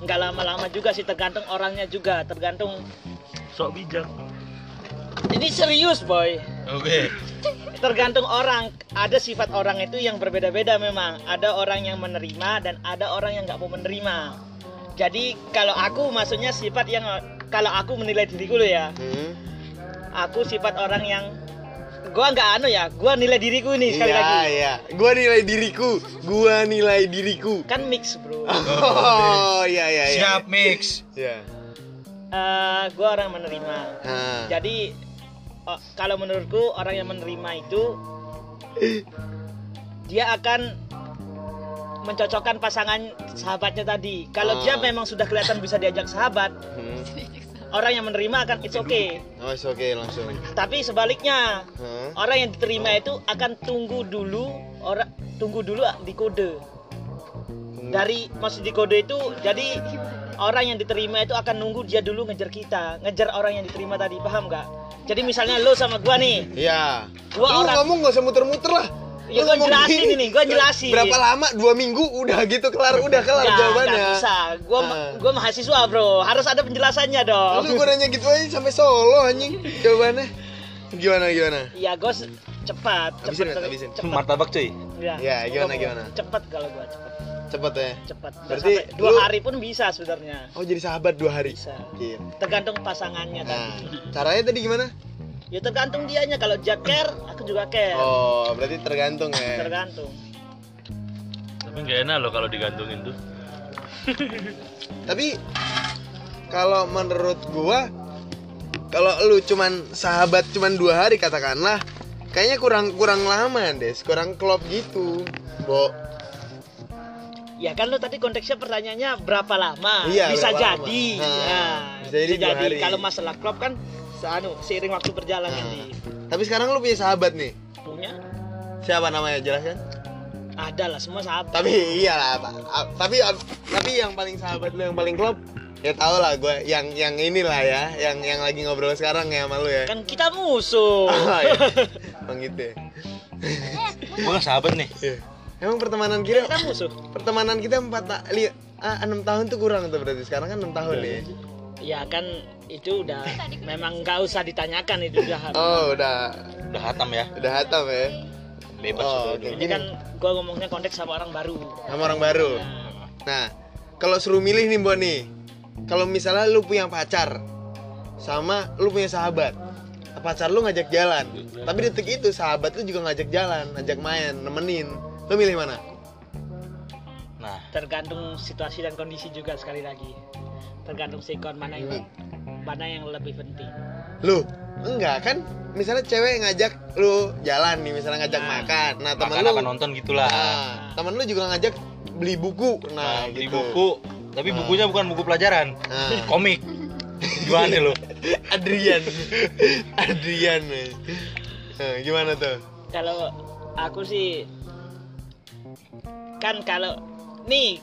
nggak lama-lama juga sih tergantung orangnya juga tergantung. Sok bijak. ini serius boy. Oke. Tergantung orang. Ada sifat orang itu yang berbeda-beda memang. Ada orang yang menerima dan ada orang yang nggak mau menerima. Jadi kalau aku maksudnya sifat yang kalau aku menilai diriku loh ya. Hmm? aku sifat orang yang gua nggak anu ya gua nilai diriku ini sekali iya, lagi iya. Gua nilai diriku, gua nilai diriku. kan mix bro Oh, iya iya iya. siap mix Iya. Eh, gua orang menerima Nah. jadi oh, kalau menurutku orang yang menerima itu dia akan mencocokkan pasangan sahabatnya tadi kalau Ah. dia memang sudah kelihatan bisa diajak sahabat Hmm. Orang yang menerima akan it's okay Oh, it's okay langsung. tapi sebaliknya Hah? orang yang diterima itu akan tunggu dulu orang tunggu dulu di kode dari maksud di kode itu jadi orang yang diterima itu akan nunggu dia dulu ngejar kita ngejar orang yang diterima tadi paham nggak jadi misalnya lo sama gua nih Iya. Gua Lu orang- ngomong gak usah muter-muter lah. Ya, ngomong jelasin ini, gua jelasin. Berapa lama? Dua minggu udah gitu kelar, udah kelar Nggak, jawabannya. nggak bisa gua ma- Ah. gua mahasiswa bro harus ada penjelasannya dong Lu gue nanya gitu aja sampai Solo anjing jawabannya. Gimana gimana? ya gua se- cepat Habisin, cepat Mat, habisin. cepat martabak cuy ya, Ya, gimana, Gua gimana? cepat kalau gua cepat Cepet ya. cepat Nggak Berarti sampai dua lu- hari pun bisa sebenarnya Oh jadi sahabat dua hari. bisa Iya. tergantung pasangannya Nah, tadi caranya tadi gimana? Ya tergantung dianya kalau dia care aku juga care Oh, berarti tergantung ya. tergantung Tapi nggak enak loh kalau digantungin tuh. Tapi kalau menurut gua kalau lu cuman sahabat cuman dua hari katakanlah kayaknya kurang kurang lama des kurang klop gitu bo ya kan lo tadi konteksnya pertanyaannya berapa lama Iya, bisa berapa lama? jadi Nah, Ya, bisa jadi dua hari. kalau masalah klub kan anu seiring waktu berjalan Nah, nanti tapi sekarang lu punya sahabat nih? Punya. Siapa namanya jelaskan ada lah semua sahabat. Tapi iyalah Pak. A- tapi tapi yang paling sahabat lu yang paling klop ya tau lah gue yang yang inilah ya yang yang lagi ngobrol sekarang ya sama lu ya. Kan kita musuh. Oh, iya. Emang gitu ya? Gue sahabat nih. Iya. Emang pertemanan kita Kita musuh. pertemanan kita empat ta- li- ah, enam tahun tuh kurang tuh berarti. Sekarang kan enam tahun nih. Ya kan itu udah memang nggak usah ditanyakan itu udah. Oh udah Udah hatam ya. udah hatam ya. Bebas Oh, oke. Ini kan gua ngomongnya konteks sama orang baru. Sama orang baru. Nah, kalau suruh milih nih Mbak nih. Kalau misalnya lu punya pacar sama lu punya sahabat. Pacar lu ngajak jalan. Tapi detik itu sahabat lu juga ngajak jalan, ngajak main, nemenin. Lu milih mana? Nah, Tergantung situasi dan kondisi juga sekali lagi. Tergantung sikon mana yang mana yang lebih penting. Lu enggak kan? Misalnya cewek ngajak lu jalan nih, misalnya ngajak Nah. makan. Nah, temen makan lu apa nonton gitulah. Nah, temen lu juga ngajak beli buku. Nah, Nah, beli gitu. buku, tapi bukunya bukan buku pelajaran. Nah. Komik. Gimana lu? Adrian. Adrian. nih. Nah, gimana tuh? Kalau aku sih kan kalau nih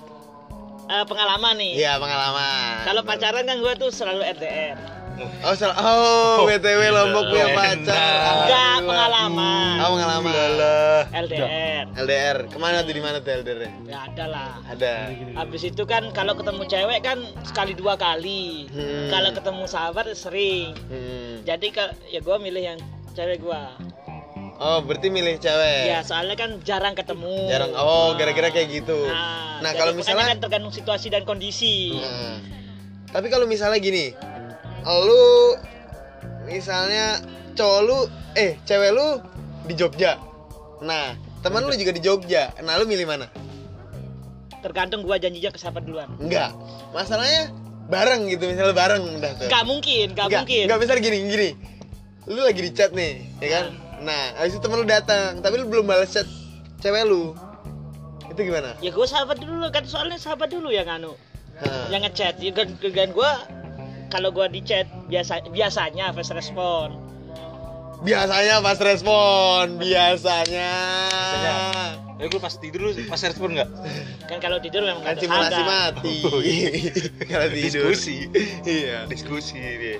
eh, pengalaman nih. Iya, pengalaman. Kalau pacaran kan gua tuh selalu RDR. Oh, sel- oh, BTW Lombok punya Enak. pacar. Enggak pengalaman. Oh, pengalaman. LDR. LDR. Ke mana tuh di mana tuh LDR? -nya? Ya ada lah. Ada. Habis itu kan kalau ketemu cewek kan sekali dua kali. Hmm. Kalau ketemu sahabat sering. Hmm. Jadi ya gua milih yang cewek gua. Oh, berarti milih cewek. Ya soalnya kan jarang ketemu. Jarang. Oh, gara-gara kayak gitu. Nah, Nah, kalau misalnya kan tergantung situasi dan kondisi. Nah, tapi kalau misalnya gini, lu misalnya cowok lu eh cewek lu di Jogja. Nah, teman lu juga di Jogja. Nah, lu milih mana? Tergantung gua janjinya ke siapa duluan. Enggak. Masalahnya bareng gitu, misalnya bareng udah tuh. Gak mungkin, gak Enggak, mungkin. enggak misalnya gini, gini. Lu lagi di chat nih, ya kan? Nah, habis itu temen lu datang, tapi lu belum balas chat cewek lu. Itu gimana? Ya gua sahabat dulu kan soalnya sahabat dulu yang anu. Hah. Yang ngechat. Ya kan, gua kalau gua di chat biasa biasanya fast respon. Biasanya pas respon, biasanya. Ya gue pas tidur lu pas respon nggak? Kan kalau tidur memang Kan simulasi sadar. mati. Oh, Kalau tidur. Diskusi. Iya. Diskusi dia.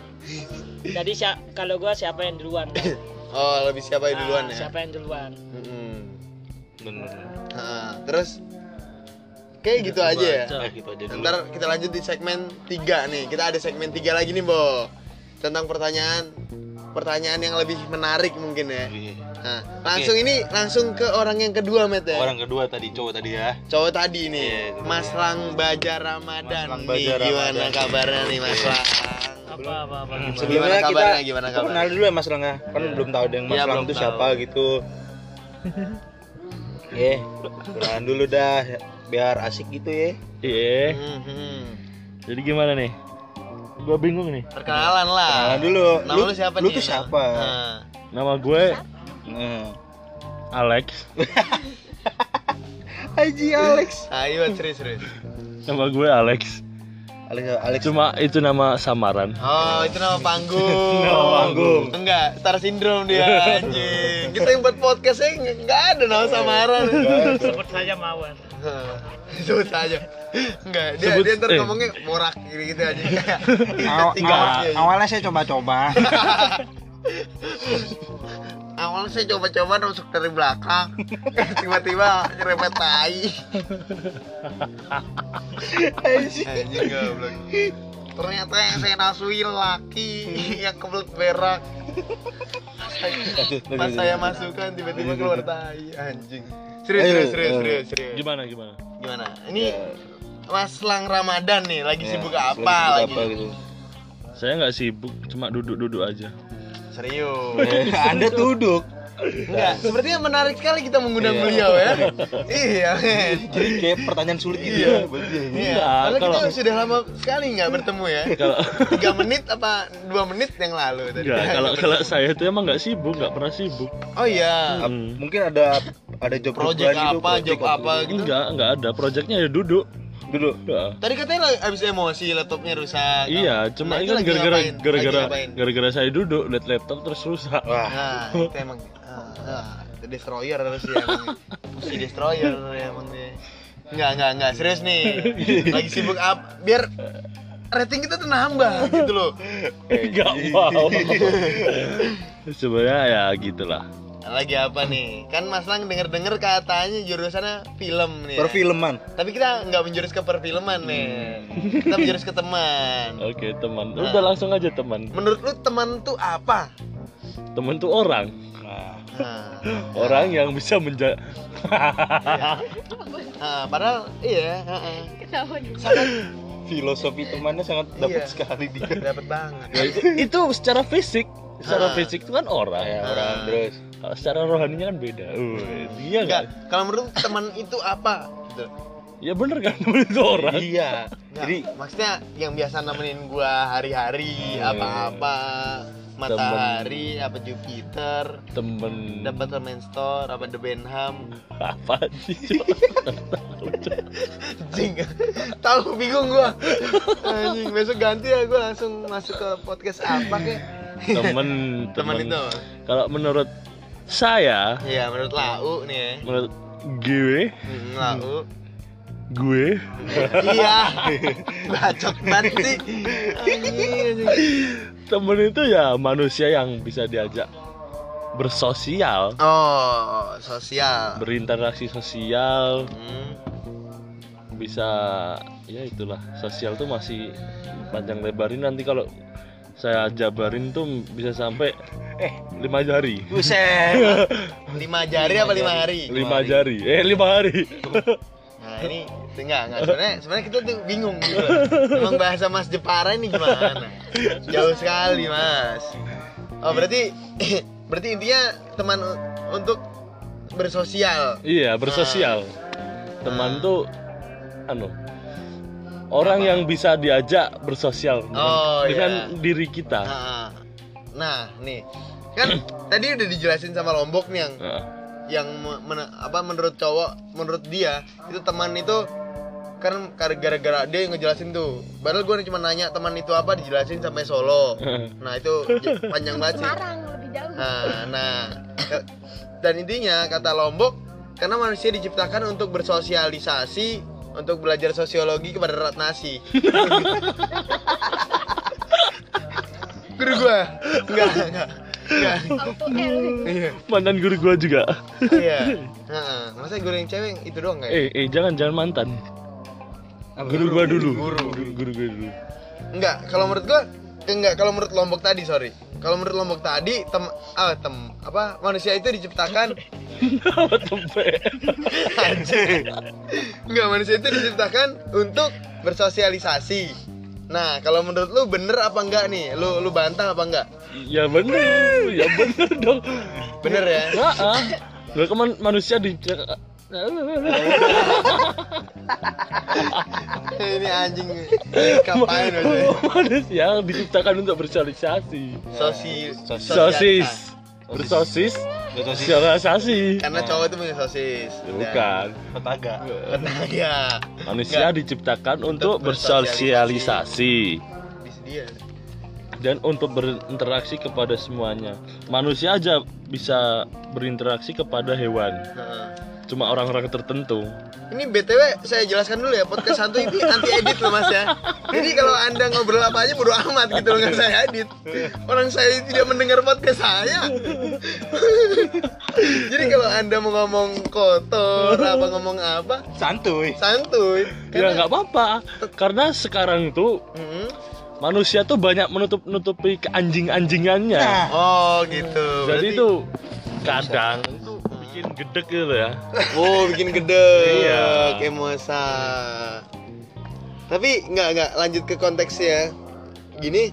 Jadi kalau gua siapa yang duluan? kan? Oh, lebih siapa yang duluan Ah, ya? Siapa yang duluan? Mm-mm. Bener. Nah, terus kayak gitu aja ya. Nah, gitu aja dulu. Ntar kita lanjut di segmen 3 nih. Kita ada segmen 3 lagi nih, Bo. Tentang pertanyaan pertanyaan yang lebih menarik mungkin ya. Iya. Nah, langsung ini langsung ke orang yang kedua, Met ya. Orang kedua tadi cowok tadi ya. Cowok tadi nih, Iya, Mas. Lang Baja Ramadan. Mas Lang nih, Baja gimana Ramadan. kabarnya nih, Mas Lang? Apa apa apa. Gimana Sebelumnya kita, gimana kita kabarnya? kenal dulu ya Mas Langga. Kan belum tahu yang Mas Iya, Lang belum itu tahu. siapa gitu. Oke, kenalan dulu dah biar asik gitu ya. Iya. Mhm. Jadi gimana nih? Gua bingung nih. Perkenalan lah. Kenalan dulu. Nama lu siapa lu nih? tuh siapa? Nah. Nama gue Nah. Alex. Haji Alex. Ayo serius serius. Nama gue Alex. Alex Alex. Cuma itu nama samaran. Oh, itu nama panggung. Nama panggung. Enggak, Star Syndrome dia anjing. Kita yang buat podcastnya nggak- nggak ada nama samaran. Sebut saja Mawar. Sebut saja. Enggak, dia Sebut- dia ntar eh. ngomongnya morak gitu, -gitu aja. Aw- awal- awalnya saya coba-coba Awalnya saya coba-coba masuk dari belakang. Tiba-tiba nyerempet tai. Anjing goblok. Ternyata yang saya nasui laki yang kebelet berak. Pas saya masukkan tiba-tiba keluar tai anjing. Serius, serius, serius, serius, serius. Gimana gimana? Gimana? Ini Mas Lang Ramadan nih lagi Ya, sibuk lagi apa sibuk lagi? apa gitu. Saya nggak sibuk, cuma duduk-duduk aja. Serius. Anda duduk. Enggak, sepertinya menarik sekali kita mengundang Iya. beliau ya. iya, men. Jadi kayak pertanyaan sulit gitu Iya. ya. ya. Iya, padahal kalau- kita sudah lama sekali nggak bertemu ya. Kalau Tiga menit apa dua menit yang lalu tadi? enggak, kalau kalau saya tuh emang nggak sibuk, nggak pernah sibuk. Oh iya, Hmm. Mungkin ada ada job project apa, job apa gitu. Enggak, enggak ada. Proyeknya ya duduk. Dulu. Ya. Tadi katanya lagi habis emosi laptopnya rusak. Iya, cuma Nah, itu ini kan gara-gara gara-gara gara-gara saya duduk liat laptop terus rusak. Wah. Nah, itu emang ah, ah, itu destroyer harus ya emang. Si destroyer ya emang dia. Enggak, enggak, enggak, serius nih. Lagi sibuk up biar rating kita tuh nambah gitu loh. Enggak mau. Sebenarnya ya gitulah. Lagi apa nih? Kan Mas Lang denger-denger katanya jurusannya film nih. ya. Perfilman. Tapi kita nggak menjurus ke perfilman nih. Kita menjurus ke teman. Oke teman, Nah. udah langsung aja teman. Menurut lu teman tuh apa? Teman tuh orang, Nah, orang yang bisa menja. nah, padahal iya. Ketahuan. sangat Filosofi temannya sangat dapat Iya. sekali dia. dapat banget. Ya, itu, itu secara fisik, secara fisik itu kan orang. Ya, orang terus Kalau secara rohaninya kan beda. Uh, iya Enggak, kan? kalau menurut teman itu apa? Gitu. Ya bener kan teman itu orang. Iya. Nggak, Jadi maksudnya yang biasa nemenin gua hari-hari Hmm. apa-apa matahari apa Jupiter Temen dapat Main Store apa The Benham apa sih? Anjing tahu bingung gua anjing besok ganti ya gua langsung masuk ke podcast apa kek temen teman temen. itu Kalau menurut saya, iya menurut Lau nih. Menurut gue, Hmm, Lau. Gue? Iya. Bacot banget sih. Temen itu ya manusia yang bisa diajak bersosial, oh sosial. Berinteraksi sosial, Hmm, bisa ya itulah. Sosial tuh masih panjang lebarin nanti kalau saya jabarin tuh bisa sampai eh lima jari buset lima jari apa lima hari lima jari eh lima hari Nah ini enggak enggak sebenarnya sebenarnya kita tuh bingung gitu. Emang bahasa Mas Jepara ini gimana? Jauh sekali Mas. Oh berarti berarti intinya teman untuk bersosial. iya bersosial teman Ah. tuh anu orang yang bisa diajak bersosial dengan, Oh, dengan iya. diri kita. Nah, nah nih. Kan tadi udah dijelasin sama Lombok nih yang Nah, yang me- men- apa menurut cowok menurut dia itu teman itu kan gara-gara dia yang ngejelasin tuh. Padahal gue cuma nanya teman itu apa? Dijelasin sampai Solo. Nah itu j- panjang banget sih. Semarang lebih jauh. nah, nah. Dan intinya kata Lombok karena manusia diciptakan untuk bersosialisasi untuk belajar sosiologi kepada rat nasi guru gua? Enggak enggak enggak. Iya. Mantan guru gua juga. Iya. Heeh. masa guru yang cewek itu doang kayak eh eh jangan jangan mantan. Guru gua dulu. Guru. Guru gua dulu. Enggak, kalau menurut gua enggak kalau menurut Lombok tadi, sorry. Kalau menurut Lombok tadi tem ah tem apa manusia itu diciptakan. Enggak, manusia itu diciptakan untuk bersosialisasi. Nah, kalau menurut lu bener apa enggak nih? Lu lu bantah apa enggak? ya bener ya bener dong Bener ya? Nah, ah. Kan man- manusia di Ini anjing. Kapain manusia diciptakan untuk bersosialisasi. Sosi sosis. Bersosis. Sosialisasi Karena cowok itu punya sosis. Ya, bukan. Petaga. Ya. manusia diciptakan untuk bersosialisasi. Dia. dan untuk berinteraksi kepada semuanya. Manusia aja bisa berinteraksi kepada hewan. Cuma orang-orang tertentu Ini BTW saya jelaskan dulu ya podcast santuy ini anti edit loh mas ya. Jadi kalau anda ngobrol apa aja bodo amat gitu loh nggak saya edit. Orang saya tidak mendengar podcast saya. Jadi kalau anda mau ngomong kotor apa ngomong apa Santuy. santuy. ya nggak apa-apa karena sekarang tuh Mm-mm. manusia tuh banyak menutup nutupi keanjing-anjingannya Nah. Oh gitu. jadi Berarti- tuh kadang bikin gedek gitu ya Oh bikin gede. Iya. Kemosa. Tapi nggak nggak lanjut ke konteksnya. Gini,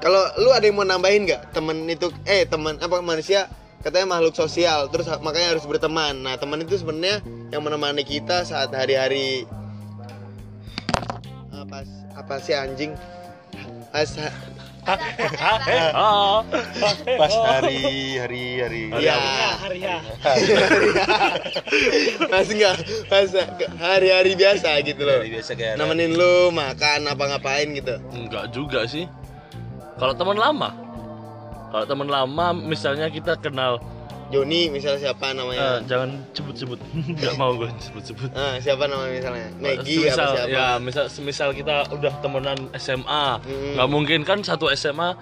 kalau lu ada yang mau nambahin nggak temen itu eh teman apa manusia katanya makhluk sosial terus makanya harus berteman. Nah teman itu sebenarnya yang menemani kita saat hari-hari apa apa sih anjing? Pas hari hari hari. Iya. hari ya pas enggak pas hari-hari biasa gitu loh. Hari biasa kayak Nemenin lu makan apa ngapain gitu. enggak juga sih kalau teman lama kalau teman lama misalnya kita kenal Joni misalnya siapa namanya? jangan sebut-sebut nggak mau gue sebut-sebut Ah, siapa namanya misalnya? Maggie apa semisal, siapa? ya misal semisal kita udah temenan SMA Hmm. nggak mungkin kan satu SMA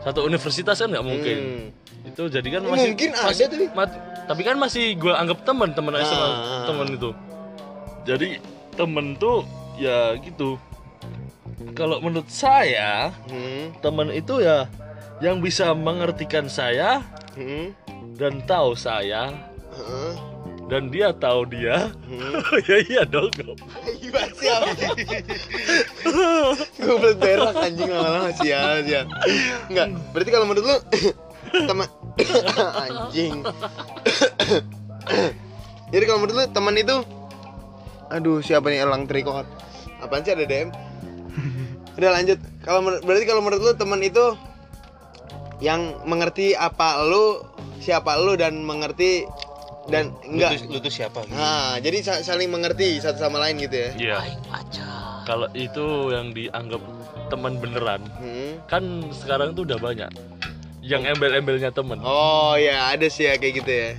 satu universitas kan nggak mungkin Hmm. itu jadi kan masih mungkin ada masih- tapi. mat- tapi kan masih gue anggap teman teman SMA Ah. teman itu jadi temen tuh ya gitu kalau menurut saya Hmm. teman itu ya yang bisa mengertikan saya Hmm. Dan tahu saya dan dia tahu dia Hmm. ya iya dong Gimana siapa? Gue belum berak anjing lama-lama sial sial. Enggak, berarti kalau menurut lu teman anjing. Jadi kalau menurut lu teman itu Aduh, siapa nih Elang Trikot? Apaan sih ada DM? Udah lanjut. Kalau berarti kalau menurut lu teman itu yang mengerti apa lu, siapa lu dan mengerti dan Lu enggak. tuh, lu tuh siapa gitu. Nah, jadi sa- saling mengerti satu sama lain gitu ya. iya kalau itu yang dianggap teman beneran Hmm. kan sekarang tuh udah banyak yang embel-embelnya temen Oh ya ada sih ya kayak gitu ya.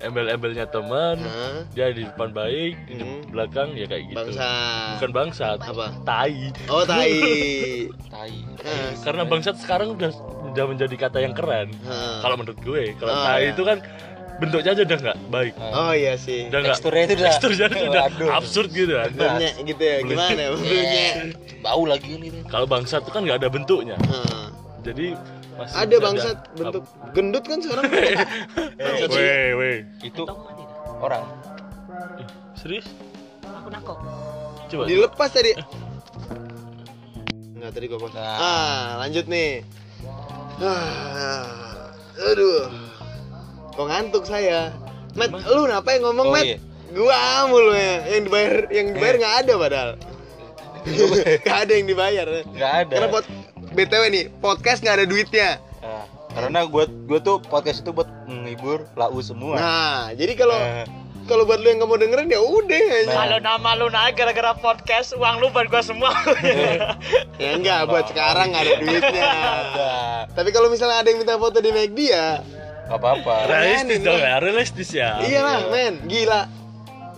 Embel-embelnya temen Hah? dia di depan baik di Hmm. belakang ya kayak gitu Bangsa. bukan bangsat Apa? tai Oh tai. Tai. Karena bangsat sekarang udah udah menjadi kata yang keren Hah. kalau menurut gue kalau Oh, tai iya. itu kan bentuknya aja udah nggak baik Oh iya sih. udah nggak Teksturnya itu udah teksturnya tuh udah Waduh. absurd gitu kan Brunya gitu ya. Gimana ya? Brunya. Bau lagi ini. kalau bangsat tuh kan nggak ada bentuknya jadi masih Ada bangsat bentuk gendut kan sekarang. Bangsat sih. Weh, weh. Itu orang. Serius? Aku nangkok. Coba. Dilepas tadi. Enggak tadi gua pas. Nah. Ah, lanjut nih. Ah, aduh. Kok ngantuk saya. Met, lu ngapain ngomong, Oh, Met? iya. Gua mulu ya. Yang dibayar yang dibayar nggak ada padahal. Gak ada yang dibayar. Nggak ada. Karena buat BTW nih, podcast nggak ada duitnya. Nah, karena gue gue tuh podcast itu buat menghibur lau semua. Nah, jadi kalau Eh, kalau buat lu yang nggak mau dengerin ya udah aja. Kalau nama lu naik gara-gara podcast, uang lu buat gua semua. Ya enggak, buat sekarang nggak ada duitnya. Tapi kalau misalnya ada yang minta foto di McD ya, Gak apa-apa. Realistis dong ya, realistis ya. iya lah men, gila.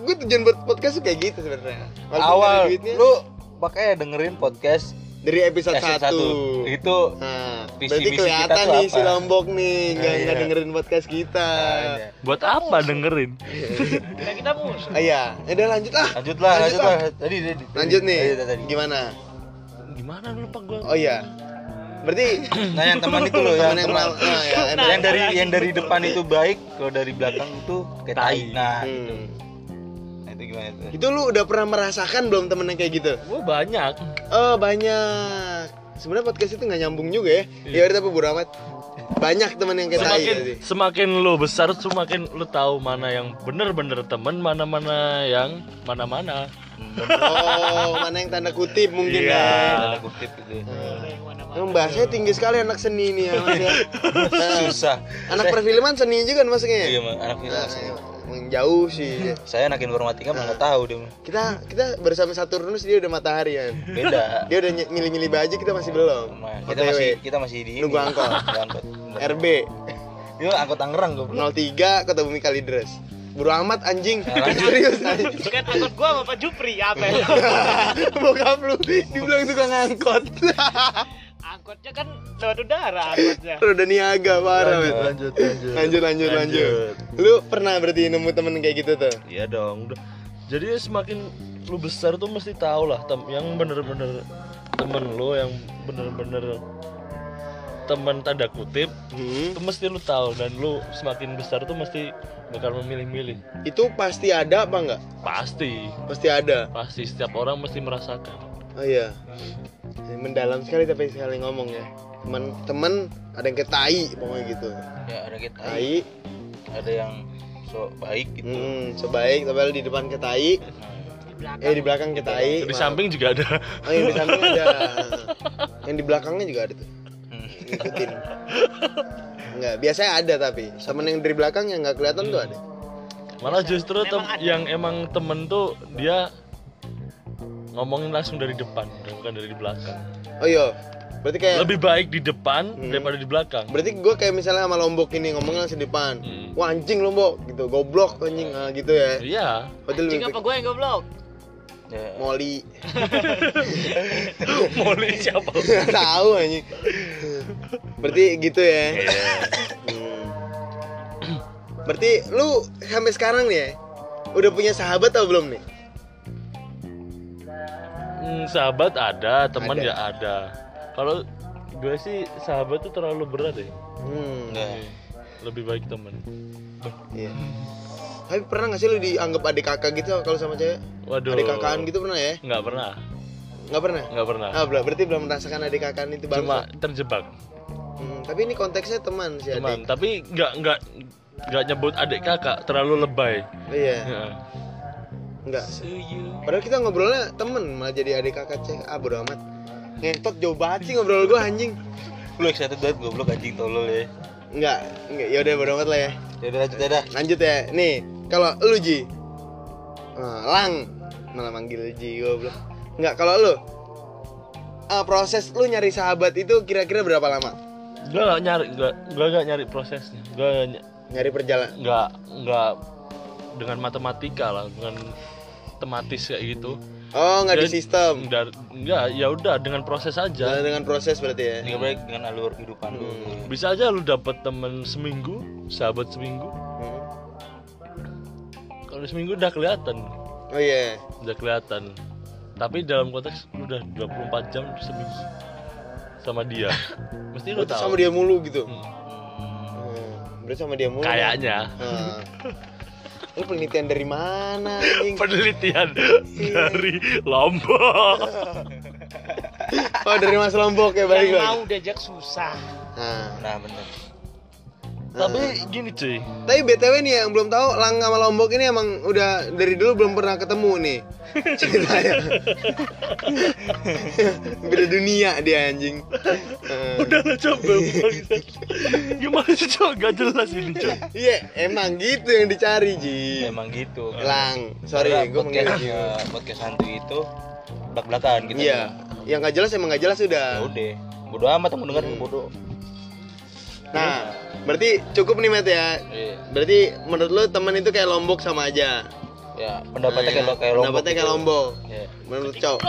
Gue tujuan buat podcast tuh kayak gitu sebenarnya. Awal duitnya, lu makanya dengerin podcast dari episode episode 1 satu. Itu Nah, Visi- berarti kelihatan nih apa? si Lombok nih nggak Iya. nggak dengerin podcast kita. ada. Buat apa dengerin? Kita kita musuh. Ah, iya, ya udah lanjut lah. Lanjut lah, lanjut lah. lah. Tadi, tadi, Lanjut nih. Tadi, tadi. Gimana? Gimana lupa gua? Oh iya. Berarti Nah, yang teman itu loh, teman yang yang nah, ya, yang dari yang dari depan itu baik, kalau dari belakang itu kayak tai. Tai. Nah, gitu. Hmm. Nah, itu gimana itu? Itu lu udah pernah merasakan belum temen yang kayak gitu? Gua banyak. Oh banyak. Sebenarnya podcast itu nggak nyambung juga ya. Ya udah tapi bodo amat. Banyak teman yang kayak Semakin tadi. semakin lu besar semakin lu tahu mana yang bener-bener temen, mana-mana yang mana-mana. Oh, mana yang tanda kutip mungkin Iya. ya. Tanda kutip gitu. Emang bahasanya tinggi sekali anak seni ini ya, Mas ya. Nah, Susah. anak perfilman seni juga kan masuknya. Iya, anak film Nah, jauh sih. Saya anak informatika malah nggak tahu dia. Kita kita bersama Saturnus dia udah matahari kan. Beda. Dia udah milih-milih baju kita masih belum. Nah, kita OTW. masih kita masih di Nunggu ini. angkot. Nunggu angkot. RB Dia angkot Tangerang gue. 03 Kota Bumi Kalidres. Buru amat anjing. Nah, lanjut. Serius anjing. Kan angkot gua sama Pak Jupri apa ya? Bokap lu dibilang tukang angkot. Angkotnya kan lewat udara angkotnya. Udah niaga parah. Lanjut, lanjut, lanjut. lanjut, lanjut, lanjut. Lu pernah berarti nemu temen kayak gitu tuh? Iya dong. Jadi semakin lu besar tuh mesti tahu lah tem yang bener-bener temen lu yang bener-bener teman tanda kutip Hmm. itu mesti lu tahu dan lu semakin besar tuh mesti bakal memilih-milih Itu pasti ada apa enggak? pasti Pasti ada. pasti setiap orang mesti merasakan Oh iya. Mendalam sekali tapi sekali ngomong ya. Teman teman ada yang kayak tai pokoknya gitu. Ya ada kita. Tai, Ada yang so baik gitu. hmm, sebaik tapi di depan kayak tai, Di belakang. eh di belakang kayak tai. di maaf. samping juga ada Oh, yang di samping ada. yang di belakangnya juga ada tuh. Hmm. Ngikutin. Enggak, biasanya ada tapi. Temen yang dari belakang yang nggak kelihatan tuh ada. malah justru Memang tem- ada. yang emang temen tuh dia ngomongin langsung dari depan bukan dari belakang Oh iya. Berarti kayak lebih baik di depan Hmm. daripada di belakang Berarti gue kayak misalnya sama Lombok ini ngomong langsung di depan. Hmm. Wah anjing Lombok gitu, goblok anjing ah, gitu ya. iya Berarti Anjing lebih apa gua yang goblok? Ya. Moli. Molly siapa Tahu anjing. Berarti gitu ya. Iya. Hmm. Berarti lu sampai sekarang nih ya, udah punya sahabat atau belum nih? Hmm, sahabat ada, teman ya ada. Kalau gue sih sahabat tuh terlalu berat ya. Hmm. Enggak. Lebih baik teman. Iya. Tapi pernah gak sih lu dianggap adik kakak gitu kalau sama cewek? Waduh. Adik kakaan gitu pernah ya? Nggak pernah, Nggak pernah? nggak pernah. Ah. Berarti belum merasakan adik kakaan itu bang. Cuma terjebak, Hmm, tapi ini konteksnya teman sih teman. adik. Tapi nggak nggak nggak nyebut adik kakak, terlalu lebay. Iya. Ya. Enggak. Padahal kita ngobrolnya temen malah jadi adik kakak cek. Ah bodo amat. Ngentot jauh banget sih ngobrol gua anjing. Lu excited banget goblok anjing tolol ya. Enggak, enggak. Ya udah bodo amat lah ya. Ya udah lanjut dah. Lanjut ya. Nih, kalau lu Ji. Ah, lang malah manggil Ji goblok. Enggak, kalau lu ah, proses lu nyari sahabat itu kira-kira berapa lama? Gue nggak nyari, gue nggak nyari prosesnya. Gue Nyari perjalanan. nggak nggak dengan matematika lah, dengan tematis kayak gitu. Oh, nggak di sistem. Nggak, nggak, ya udah dengan proses aja. dengan proses berarti ya. Ini baik dengan alur kehidupan lu. Hmm. Bisa aja lu dapet temen seminggu, sahabat seminggu. Hmm. Kalau seminggu udah kelihatan, Oh iya. udah kelihatan. Tapi dalam konteks lu udah 24 jam seminggu sama dia. Mesti lu Berarti tahu. sama dia mulu gitu. Hmm. Hmm. Berarti sama dia mulu. Kayaknya Nah. Lu penelitian dari mana anjing? penelitian dari Lombok. Oh, dari Mas Lombok ya balik Yang lagi. mau diajak susah. Nah. Nah, bener. Tapi gini cuy, Tapi BTW nih yang belum tahu Lang sama Lombok ini emang udah dari dulu belum pernah ketemu nih. Ceritanya. Beda dunia dia anjing. Eh, udah lah coba bangsat. Gimana sih coba gak jelas ini coy. Iya, emang gitu yang dicari, Ji. Emang gitu. Lang, sorry, gue podcast, mengira. ya, podcast hantu itu belak-belakan gitu. Iya, yang nggak jelas emang nggak jelas Ya sudah. udah. Bodoh amat mau denger Hmm. bodoh. Nah, berarti cukup nih Met ya. Iya. Berarti menurut lu teman itu kayak Lombok sama aja. Ya, pendapatnya Nah, kayak lo kayak lombok. Pendapatnya kayak gitu. Lombok. Ya. Menurut cowok.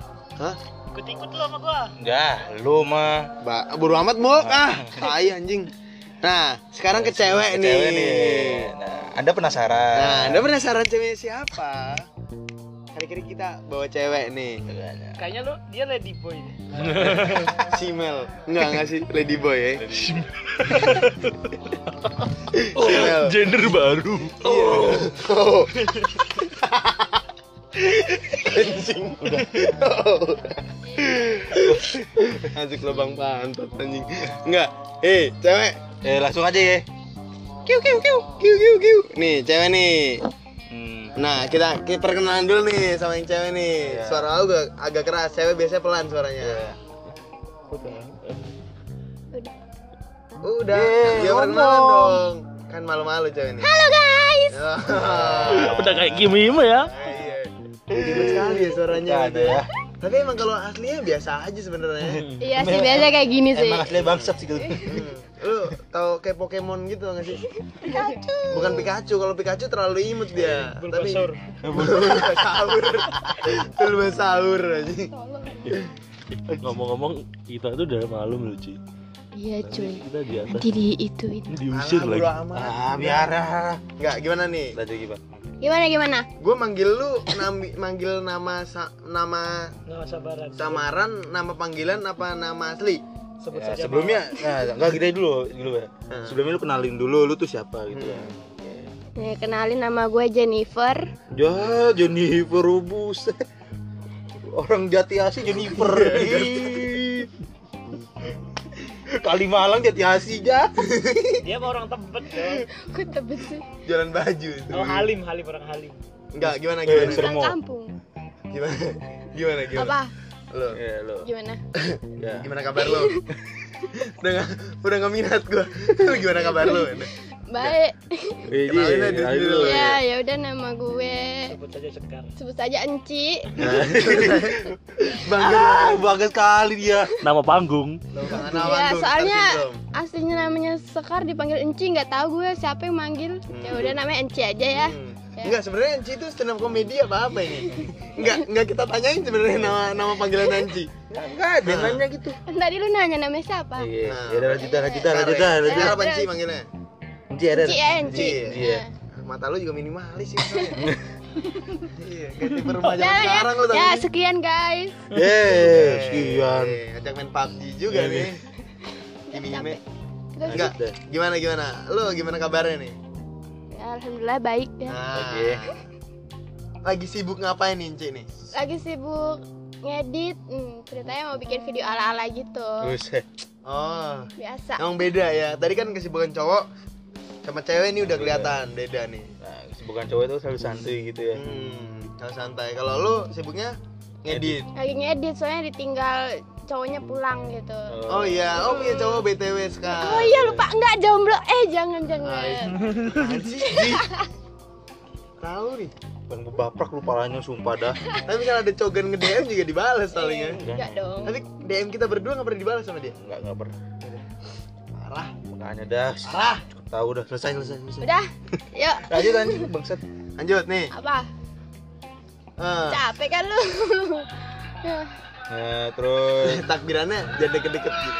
Hah? ikut-ikut lo sama gua. Enggak, lu mah. Ba, bodo amat mok ah. Tai anjing. Nah, sekarang ke cewek nih. Cewek nih. Nah, Anda penasaran? Nah, Anda penasaran ceweknya siapa? Kali-kali kita bawa cewek nih. Kayaknya lo dia lady boy deh. Simel. Enggak, enggak sih lady boy ya. Oh, Simel. gender baru. Oh. anjing. Udah. Oh. Masuk lubang pantat anjing. Enggak. Eh, cewek. Eh, langsung aja ya. Kiu kiu kiu. Kiu kiu kiu. Nih, cewek nih. Nah, kita, kita perkenalan dulu nih sama yang cewek nih. Iya. Suara aku agak, agak keras, cewek biasanya pelan suaranya. Udah, dia perkenalan dong. Kan malu-malu cewek nih. Halo guys. Udah kayak Kimi Imo ya. iya. Gimana sekali ya suaranya Ada gitu ya. Tapi emang kalau aslinya biasa aja sebenarnya. Iya sih biasa kayak gini sih. Emang asli bangsat sih gitu. Hmm. Lu tahu kayak Pokemon gitu nggak sih? Bukan Pikachu, kalau Pikachu terlalu imut dia. Tapi Bulbasaur. Bulbasaur. Bulbasaur aja. Ngomong-ngomong kita tuh udah malam loh cuy. Iya cuy. Kita di atas Nanti di itu itu. diusir Alah, lagi. amat. Ah, biar. Enggak, gimana nih? Lanjut gimana? Gimana gimana? Gue manggil lu nambi, manggil nama sa- nama Nama sabaran. samaran, nama panggilan apa nama asli? Sebut Ya, saja sebelumnya, nah, enggak gini dulu, dulu ya. Hmm. Sebelumnya lu kenalin dulu lu tuh siapa gitu ya. Nih kenalin nama gue Jennifer. Ya, Jennifer buset. Orang Jati Asih Jennifer. Kali Malang Jati Asih ya. Dia mah orang tebet dong. Kok tebet sih? Jalan baju itu. Oh Halim, Halim orang Halim. Enggak, gimana Eh, gimana? Sermo. kampung. Gimana? Gimana gimana? Apa? Lo. Ya, lu. Gimana? Ya. Gimana kabar lo? udah gak, udah gak minat gua. Lu gimana kabar lo? Baik. Kenalin aja dulu. Ya, ya udah nama gue Sebut saja Sekar. sebut saja Enci. Bangga Ah, bangga sekali dia. Nama panggung. Ya, soalnya aslinya namanya Sekar dipanggil Enci nggak tahu gue siapa yang manggil. Ya udah namanya Enci aja ya. Ya. Enggak, sebenarnya Anci itu stand up komedi apa apa ini? Enggak, enggak kita tanyain sebenarnya nama nama panggilan Anci. Enggak, dia nanya gitu. Tadi lu nanya namanya siapa? Iya, Nah, ya udah lanjutan, lanjutan, Bentar, lanjutan, ya. lanjutan. Apa Anci manggilnya? Enci ada. Enci ya Enci. Enci, iya. Nah. Mata lu juga minimalis sih. Iya, kayak remaja Ya, ya, sekarang lu ya ini. sekian guys. Eh, sekian. Ajak main PUBG juga Iya, nih. Ini. Terus, Enggak, gimana gimana? Lu gimana kabarnya nih? ya, Alhamdulillah baik ya. Nah, Oke. lagi sibuk ngapain nih Enci nih? Lagi sibuk ngedit, hmm, ceritanya mau bikin video ala-ala gitu. Buset. Oh, Biasa. emang beda ya. Tadi kan kesibukan cowok sama cewek ini udah kelihatan beda nih. Nah, kesibukan cowok itu selalu santuy gitu ya. Hmm, kalau santai. Kalau lu sibuknya ngedit. Lagi ngedit soalnya ditinggal cowoknya pulang gitu. Oh iya, oh punya cowok BTW sekarang. Oh iya lupa enggak jomblo. Eh jangan jangan. Tahu nih. Bukan gebaprak lu palanya sumpah dah. Tapi misalnya ada cogan nge-DM juga dibales palingnya. Enggak dong. Tapi DM kita berdua nggak pernah dibalas sama dia. Enggak enggak pernah. Parah. Makanya dah. Parah. Cukup tahu udah selesai selesai selesai. Udah. Yuk. Lanjut anjing bangsat. Lanjut nih. Apa? Eh, Capek kan lu? Nah, terus takbirannya jadi deket-deket gitu.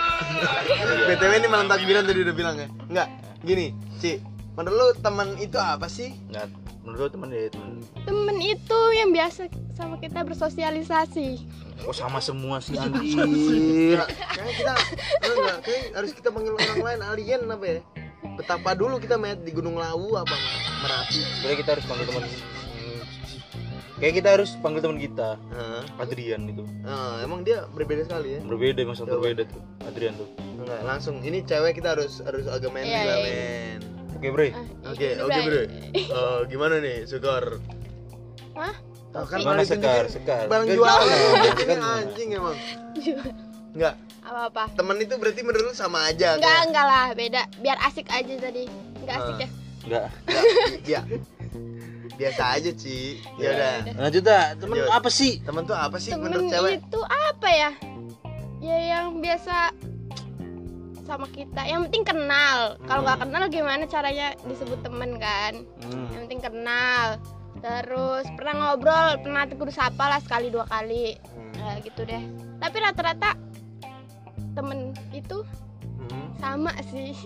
BTW ini malam takbiran tadi udah bilang ya. Enggak. Gini, Ci. Menurut lu teman itu apa sih? nah, menurut teman ya teman. Itu yang biasa sama kita bersosialisasi. Kok sama semua sih anjing. Enggak, kayaknya kita enggak, kayak harus kita panggil orang lain alien apa ya? Betapa dulu kita main di Gunung Lawu apa Merapi. Sebenarnya kita harus panggil teman. Kayak kita harus panggil teman kita, Heeh. Adrian itu. Nah, emang dia berbeda sekali ya? Berbeda masa Coba. berbeda tuh, Adrian tuh. Enggak, langsung. Ini cewek kita harus harus agak main Iya, juga, iya. men. Oke, Bre. Ah, Oke, oke. Bro. Oh, gimana nih, Sugor? Hah? Oh, kan paling Sekar? Sekar. Barang Sekar gimana? anjing emang. Enggak, Apa-apa? temen itu berarti menurut lu sama aja Enggak, kayak- enggak lah, beda. Biar asik aja tadi. Enggak asik Ah. ya. Enggak. Ya. Biasa aja, Ci. Ya udah. Lanjut dah, teman Lanjut. apa sih? Temen tuh apa sih Temen menurut cewek? itu apa ya? Ya yang biasa sama kita. Yang penting kenal. Kalau nggak kenal gimana caranya disebut temen kan? Hmm. Yang penting kenal. Terus pernah ngobrol, pernah tegur sapa lah sekali dua kali. Hmm. Nah, gitu deh. Tapi rata-rata temen itu Hmm, sama sih.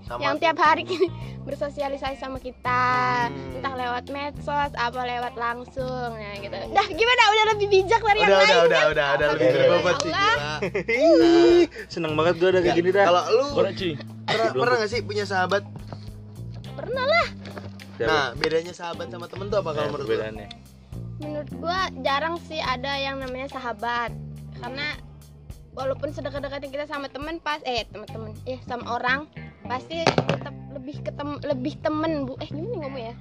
Sama. yang tiap hari bersosialisasi sama kita Hmm. entah lewat medsos apa lewat langsung nah gitu dah gimana udah lebih bijak dari yang Udah, lain udah, udah, kan? udah, udah lebih Oke. berbobot sih gila. Seneng banget gue udah kayak gini dah. Kalau lu pernah, pernah gak sih punya sahabat? pernah lah? Nah, bedanya sahabat sama temen tuh apa kalau Nah, menurut lu? perbedaannya. menurut gua jarang sih ada yang namanya sahabat karena walaupun sedekat-dekatnya kita sama temen pas eh teman-teman eh sama orang pasti tetap lebih ketem lebih temen bu eh gimana ngomong ya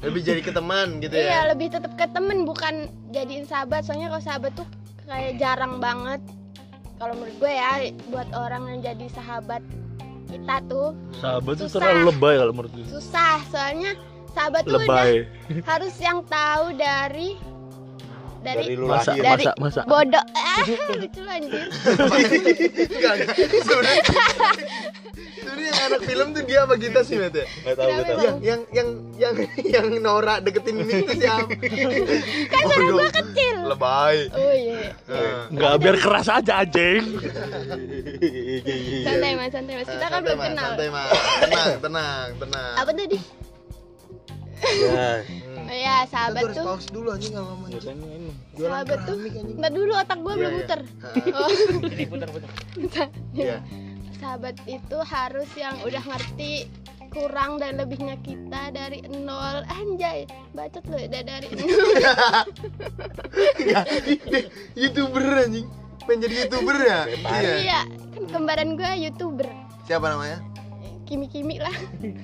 Lebih jadi ke teman gitu iya ya. lebih tetap ke temen bukan jadiin sahabat soalnya kalau sahabat tuh kayak jarang banget kalau menurut gue ya buat orang yang jadi sahabat kita tuh Sahabat tuh Susah. terlalu lebay kalau menurut gue. susah soalnya sahabat tuh udah Lebay. harus yang tahu dari Dari dari, lu Masa, lahir. Dari- masa, masa. bodoh ah lucu lu anjir Enggak, enggak. Sebenarnya sebenarnya yang anak film tuh dia apa kita sih, ya? Nggak tahu, nggak tahu. Yang yang yang yang yang Nora deketin Mik itu siapa? kan suara gua kecil Lebay. oh iya Nah. Enggak biar keras aja anjing. santai mas santai mas kita kan Santai, belum kenal Santai, Mas. Tenang, tenang, tenang. apa tadi Ya, Hmm. oh ya sahabat tuh harus tuh pause dulu anjing ngomong anjing. biasanya ini. Jualan sahabat tuh ntar dulu otak gua Iya, belum iya. muter oh Jadi putar-putar. Iya. sahabat itu harus yang udah ngerti kurang dan lebihnya kita dari nol anjay bacot lu udah dari nol dia youtuber anjing. Pengen jadi youtuber ya? Iya. iya kan kembaran gua youtuber Siapa namanya? kimi kimi lah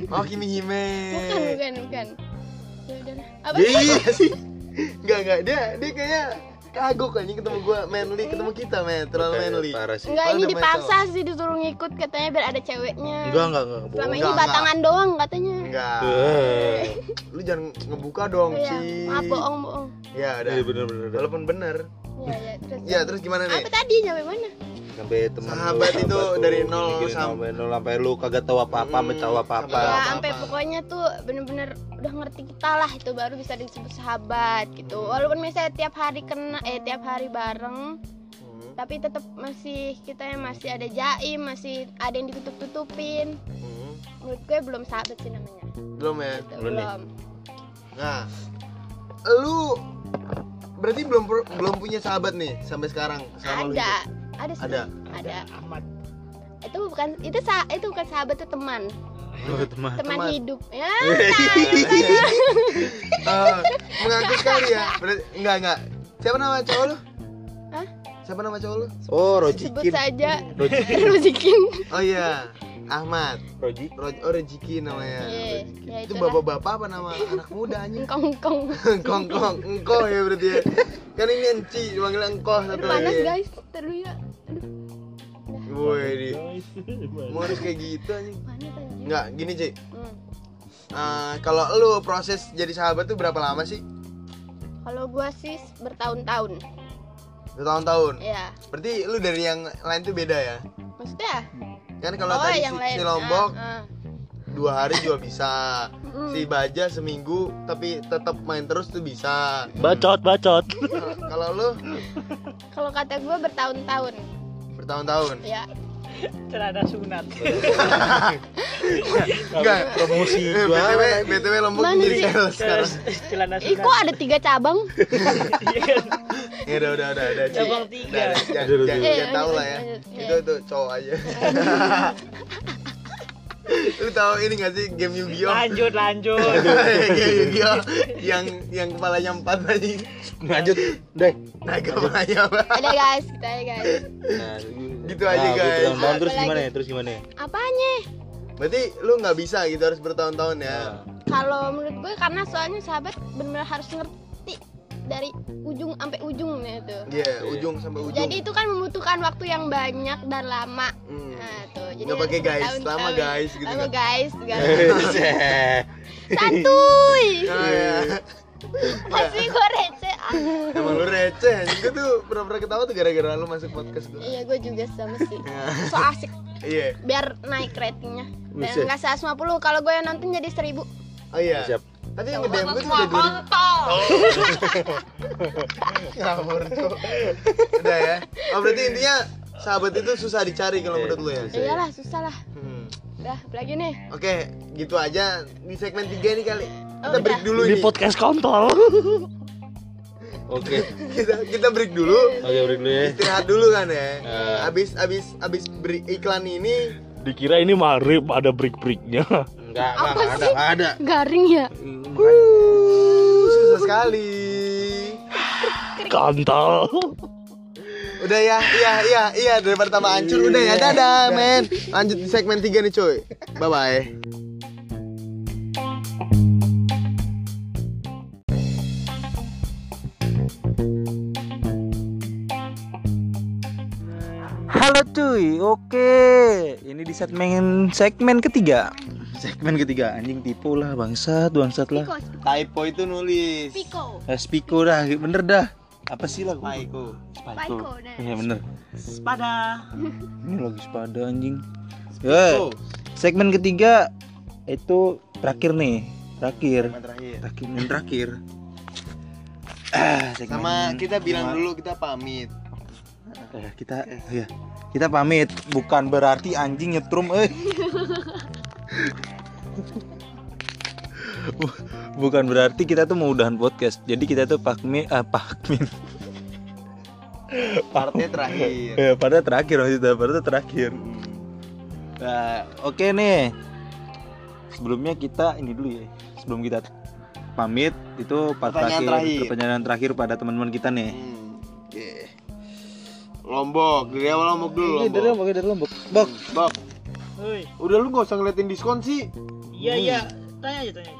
Oh, Kimi Hime. bukan bukan bukan ya udah lah. apa iya sih. Enggak, enggak. Dia dia kayak kagok anjing ketemu gua manly ketemu kita men terlalu manly Parah sih. Enggak ini dipaksa sih disuruh ngikut katanya biar ada ceweknya. Enggak, enggak, enggak. Selama ini Enggak, batangan doang katanya. enggak Eh. lu jangan ngebuka dong Iya, Ci maaf bohong bohong. ya udah Iya bener bener. bener. walaupun bener Ya ya terus. ya terus gimana nih Apa tadi nyampe mana? Sampai teman Sahabat lu, itu dari nol sampai nol sampai lu kagak tahu apa-apa, Hmm, hmm, tahu apa-apa. sampai Ya sampai pokoknya tuh bener-bener udah ngerti kita lah itu baru bisa disebut sahabat gitu. Walaupun misalnya tiap hari kena eh tiap hari bareng Hmm, tapi tetap masih kita yang masih ada jaim, masih ada yang ditutup-tutupin. hmm. Menurut gue belum sahabat sih namanya. belum ya Gitu, Belum nih. belum. nah lu berarti belum belum punya sahabat nih sampai sekarang selama lu Ada, ada sih. Ada. Ada. Ahmad. Itu bukan itu sa itu bukan sahabat itu teman. Oh, teman. Teman, Teman. hidup. Ya. Eh, mengaku sekali ya berarti enggak enggak siapa nama cowok lu Hah? siapa nama cowok lu Oh, Sebut Rojikin. saja Rojikin. Rozikin. oh iya Ahmad Roji. Roj oh Rejiki namanya Iya, Rejiki. ya itu bapak-bapak apa nama anak muda anjing Engkong-engkong. kongkong engkau ya berarti ya kan ini enci dipanggil engkau satu Aduh, panas lagi guys. Terus ya. Woi, di. mau harus kayak gitu anjing. Enggak, gini Ci Hmm. Eh, Kalau lu proses jadi sahabat tuh berapa lama sih? Kalau gua sih bertahun-tahun. Bertahun-tahun Ya. Berarti lu dari yang lain tuh beda ya? Maksudnya? Kan kalau oh, tadi yang si, lain. si Lombok Ah, ah. dua hari juga bisa Mm. Si Baja seminggu tapi tetap main terus tuh bisa Bacot, bacot. Nah, Kalau lu Kalau kata gua bertahun-tahun. bertahun-tahun Ya. Celana sunat. Enggak Promosi Eh, BTW, BTW Lombok jadi sales sekarang Celana Ih, sunat. kok ada tiga cabang? Ya udah udah udah udah. Cabang tiga. udah, Jangan jangan tahu lah ya lanjut. Itu tuh cowok aja Lu tahu ini gak sih game Yu-Gi-Oh? Lanjut, lanjut. game Yu-Gi-Oh yang yang kepalanya empat tadi. Lanjut deh. Nah, kepalanya apa? Ada guys, kita ya guys. Nah, Gitu aja, guys. Bertahun-tahun terus Apa gimana ya? Terus gimana ya? Apanya? Berarti lu nggak bisa gitu harus bertahun-tahun ya. Kalau menurut gue karena soalnya sahabat benar harus ngerti dari ujung sampai ujung gitu. Iya, ujung sampai ujung. Jadi itu kan membutuhkan waktu yang banyak dan lama. Hmm. Nah, tuh. Jadi Nggak pakai guys, lama guys gitu Lama kan. guys, guys. Santuy. Nah, ya. Pasti gue receh. ah. Emang lu receh. Gua tuh pura-pura ketawa tuh gara-gara lu masuk podcast gua. Iya, gue juga sama sih. So asik Iya. biar naik ratingnya. Dan Buset. enggak 150 kalau gue yang nonton jadi 1000. Oh iya. Siap. Tapi yang nge-DM gua tuh udah 2000. Ngawur tuh. Udah ya. Oh, berarti intinya sahabat itu susah dicari kalau menurut lu ya. Iyalah, susah lah. Hmm. Udah, lagi nih. Oke, gitu aja di segmen 3 ini kali. Oh, Kita break udah. dulu Di nih. podcast kontol. Oke. Kita kita break dulu. Oke, break dulu ya. Istirahat dulu kan ya. Eh. Abis abis abis break iklan ini Dikira ini marib ada break-breaknya. Enggak, enggak, Apa enggak ada, sih? enggak ada. Garing ya? uh, susah sekali. Kontol. Udah ya, iya iya iya daripada tambah hancur udah ya. Dadah, men. Lanjut di segmen 3 nih, cuy. Bye bye. Cuy, oke. Ini di segmen segmen ketiga. Segmen ketiga anjing tipu lah bangsat, bangsat lah. Typo itu nulis. Piko. Eh, Spiko dah, bener dah. Apa sih lah? Paiko. Paiko, nah. Iya bener. Sepada. Ini lagi sepada anjing. Ya, segmen ketiga itu terakhir nih, terakhir, Segmen terakhir. terakhir, yang terakhir. Ah, segmen Sama kita bilang sama- dulu kita pamit. Eh, kita ya kita pamit. Bukan berarti anjing nyetrum eh. Bu- bukan berarti kita tuh mau udahan podcast. Jadi kita tuh pakmi ah pakmin Partnya terakhir. ya pada terakhir maksudnya pada terakhir. Nah oke nih. Sebelumnya kita ini dulu ya sebelum kita pamit itu part Pertanyaan terakhir, terakhir. pertanyaan terakhir pada teman-teman kita nih. Hmm. yeah. Lombok, dari awal Lombok dulu. Ini dari Lombok. Lombok, dari Lombok. Bok, Bok, Hoi. udah lu gak usah ngeliatin diskon sih. Iya, iya. Tanya aja, tanya.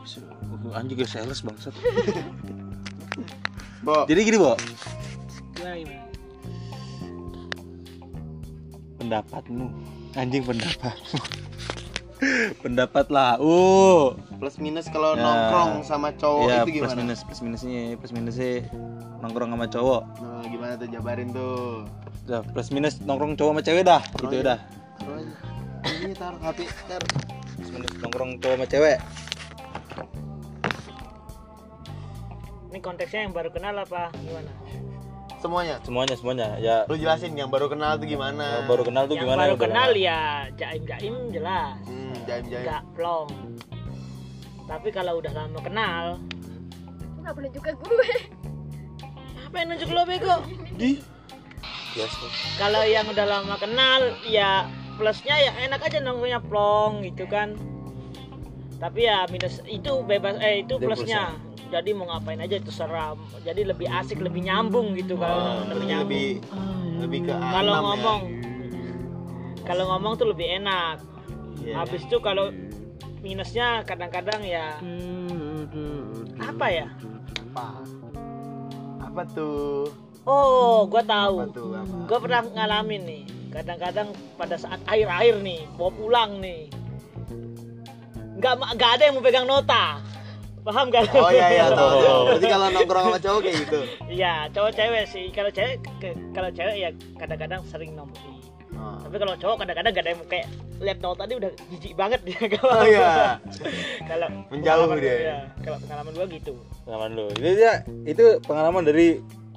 Uh, anjing gak sales bangsat. Bok, Jadi gini, Bo. gimana gimana pendapatmu anjing pendapatmu pendapat lah uh plus minus kalau Ya. nongkrong sama cowok ya itu plus gimana? minus plus minusnya plus minusnya nongkrong sama cowok. Nah, gimana tuh jabarin tuh? Dah, plus minus nongkrong cowok sama cewek dah gitu Taruh aja. ini taruh plus minus nongkrong cowok sama cewek. Ini konteksnya yang baru kenal apa gimana semuanya? Semuanya semuanya. Ya. Lu jelasin yang baru kenal tuh gimana? Baru kenal tuh yang gimana? baru kenal ya jaim jaim jelas. Hmm, jaim jaim nggak plong. Tapi kalau udah lama kenal nggak boleh juga gue. apa yang nunjuk lo bego? Di. Yes, tuh. kalau yang udah lama kenal ya plusnya ya enak aja nongkrongnya plong gitu kan. Tapi ya minus itu bebas eh itu Itu plusnya jadi mau ngapain aja itu seram. Jadi lebih asik lebih nyambung gitu kalau lebih lebih nyambung. lebih lebih ke kalau alam ngomong kalau ngomong tuh lebih enak. Ya. habis itu kalau minusnya kadang-kadang ya apa ya? Apa? Apa tuh? Oh apa tahu gue pernah ngalamin nih. Kadang-kadang pada saat air-air nih bawa pulang nih. Nggak nggak ada yang mau pegang nota paham kan oh iya iya tahu tahu. berarti kalau nongkrong sama cowok kayak gitu iya cowok cewek sih kalau cewek ke- kalau cewek ya kadang-kadang sering nomori oh. tapi kalau cowok kadang-kadang gak ada yang mau kayak lihat nota dia udah jijik banget dia Oh, iya. kalau Menjauh dia. iya. kalau pengalaman gua gitu pengalaman lu itu dia itu pengalaman dari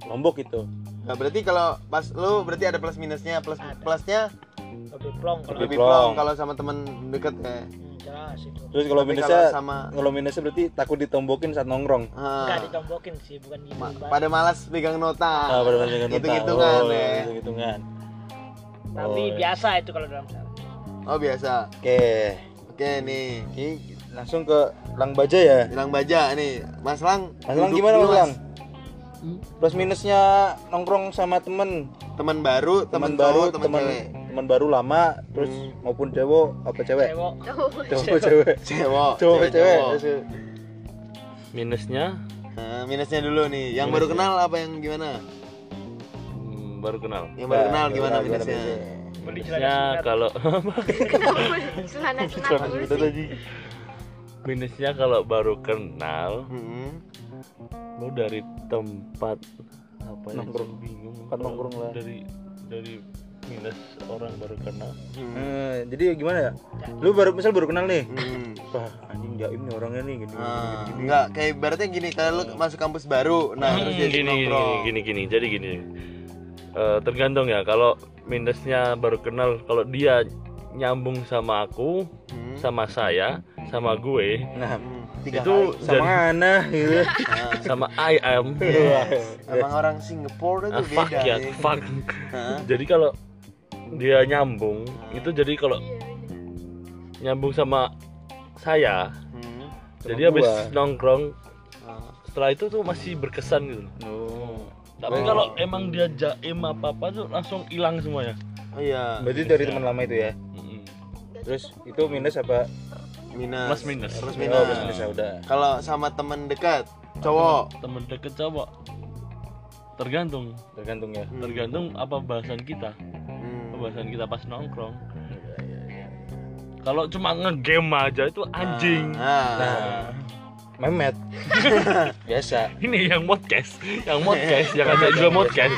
lombok itu Nah, berarti kalau pas lu berarti ada plus minusnya plus Ada. plusnya lebih plong kalau lebih plong. kalau sama teman deket ya. Hmm, jelas itu. Terus kalau Tapi minusnya kalau sama- kalau minusnya berarti takut ditombokin saat nongkrong? Ah. nggak ditombokin sih bukan gitu. Ma- pada malas pegang nota. Ah pada dengan nota. Hitung-hitungan oh, ya. hitung-hitungan tapi Oh, iya. biasa itu kalau dalam sana oh biasa. Oke. Oke nih. Ini langsung ke lang baja ya? Bilang baja nih. Mas lang Mas Lang gimana Mas Lang? Plus minusnya nongkrong sama temen. Teman baru teman baru teman cewek teman baru lama terus Hmm. maupun cewek apa cewek? Cewek. Cowok. Cewek cewek? Cowok. Cewek minusnya? Nah, minusnya dulu nih. Yang baru kenal apa yang gimana? Hmm, baru kenal. Yang baru kenal gimana minusnya? minusnya. Kalau celana celana dulu sih? minusnya kalau baru kenal Hmm. lu dari tempat apa ya? Nongkrong. bingung. Tempat nongkrong lah. dari dari minus orang baru kenal Hmm. Eh, jadi gimana ya lu baru misal baru kenal nih Hmm. wah anjing jaim nih orangnya nih gini, gini, Ah, gini, gini. enggak kayak ibaratnya gini kalau lu masuk kampus baru nah terus Hmm, jadi gini, gini nongkrong gini gini jadi gini Eh, tergantung ya kalau minusnya baru kenal kalau dia nyambung sama aku Hmm. sama saya sama gue nah Hmm, tiga itu kali. jadi sama Ana gitu Nah, sama I am emang orang Singapura Ah, itu fuck beda ya ya. fuck jadi kalau dia nyambung itu jadi kalau nyambung sama saya Hmm. jadi habis nongkrong Ah. setelah itu tuh masih berkesan gitu oh. tapi Oh. kalau emang dia jaim apa apa tuh langsung hilang semuanya Oh iya. berarti dari teman lama itu ya Mm-mm. terus itu minus apa Minus. Plus minus. Plus oh, minus. plus minus ya udah Kalau sama teman dekat, cowok. temen deket coba tergantung tergantung ya Hmm. tergantung apa bahasan kita Hmm. Bahasan kita pas nongkrong. Kalau cuma ngegame aja itu anjing. Nah. nah. Memet. Biasa. Ini yang podcast yang podcast yang ada juga podcast.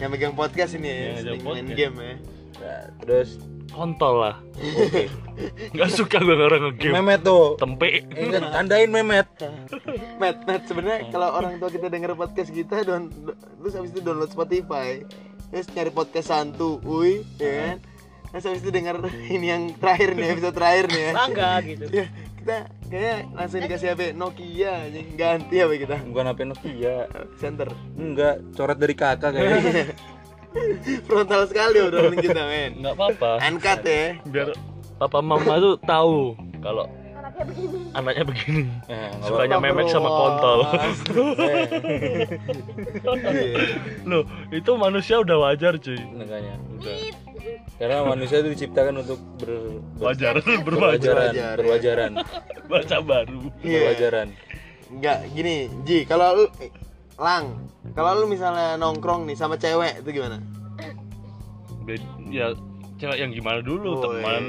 Yang megang podcast ini ya, main podcast. game ya. Nah, terus? Kontol lah. Oke. Nggak suka gue orang ngegame. Memet tuh. Tempe. Ingat, tandain memet. Matt, Matt sebenarnya kalau orang tua kita denger podcast kita don terus habis itu download Spotify terus nyari podcast santu, uy, ya kan? Terus habis itu denger ini yang terakhir nih, episode terakhir nih ya. bangga gitu Ya, kita kayak langsung dikasih HP Nokia anjing ganti HP kita. bukan HP Nokia Center. enggak coret dari kakak kayaknya Frontal sekali obrolan kita, men. nggak apa-apa Angkat ya. biar papa mama tuh tahu kalau anaknya begini. Anaknya begini. Eh, nggak sukanya memek sama kontol. Iya. loh itu manusia udah wajar cuy. Makanya, udah. karena manusia itu diciptakan untuk ber, ber- wajar berwajar berwajaran. Berwajar, berwajaran. Baca baru. Iya. berwajaran. Enggak, gini, Ji, kalau lu eh, Lang, kalau lu misalnya nongkrong nih sama cewek itu gimana? Ya cewek yang gimana dulu teman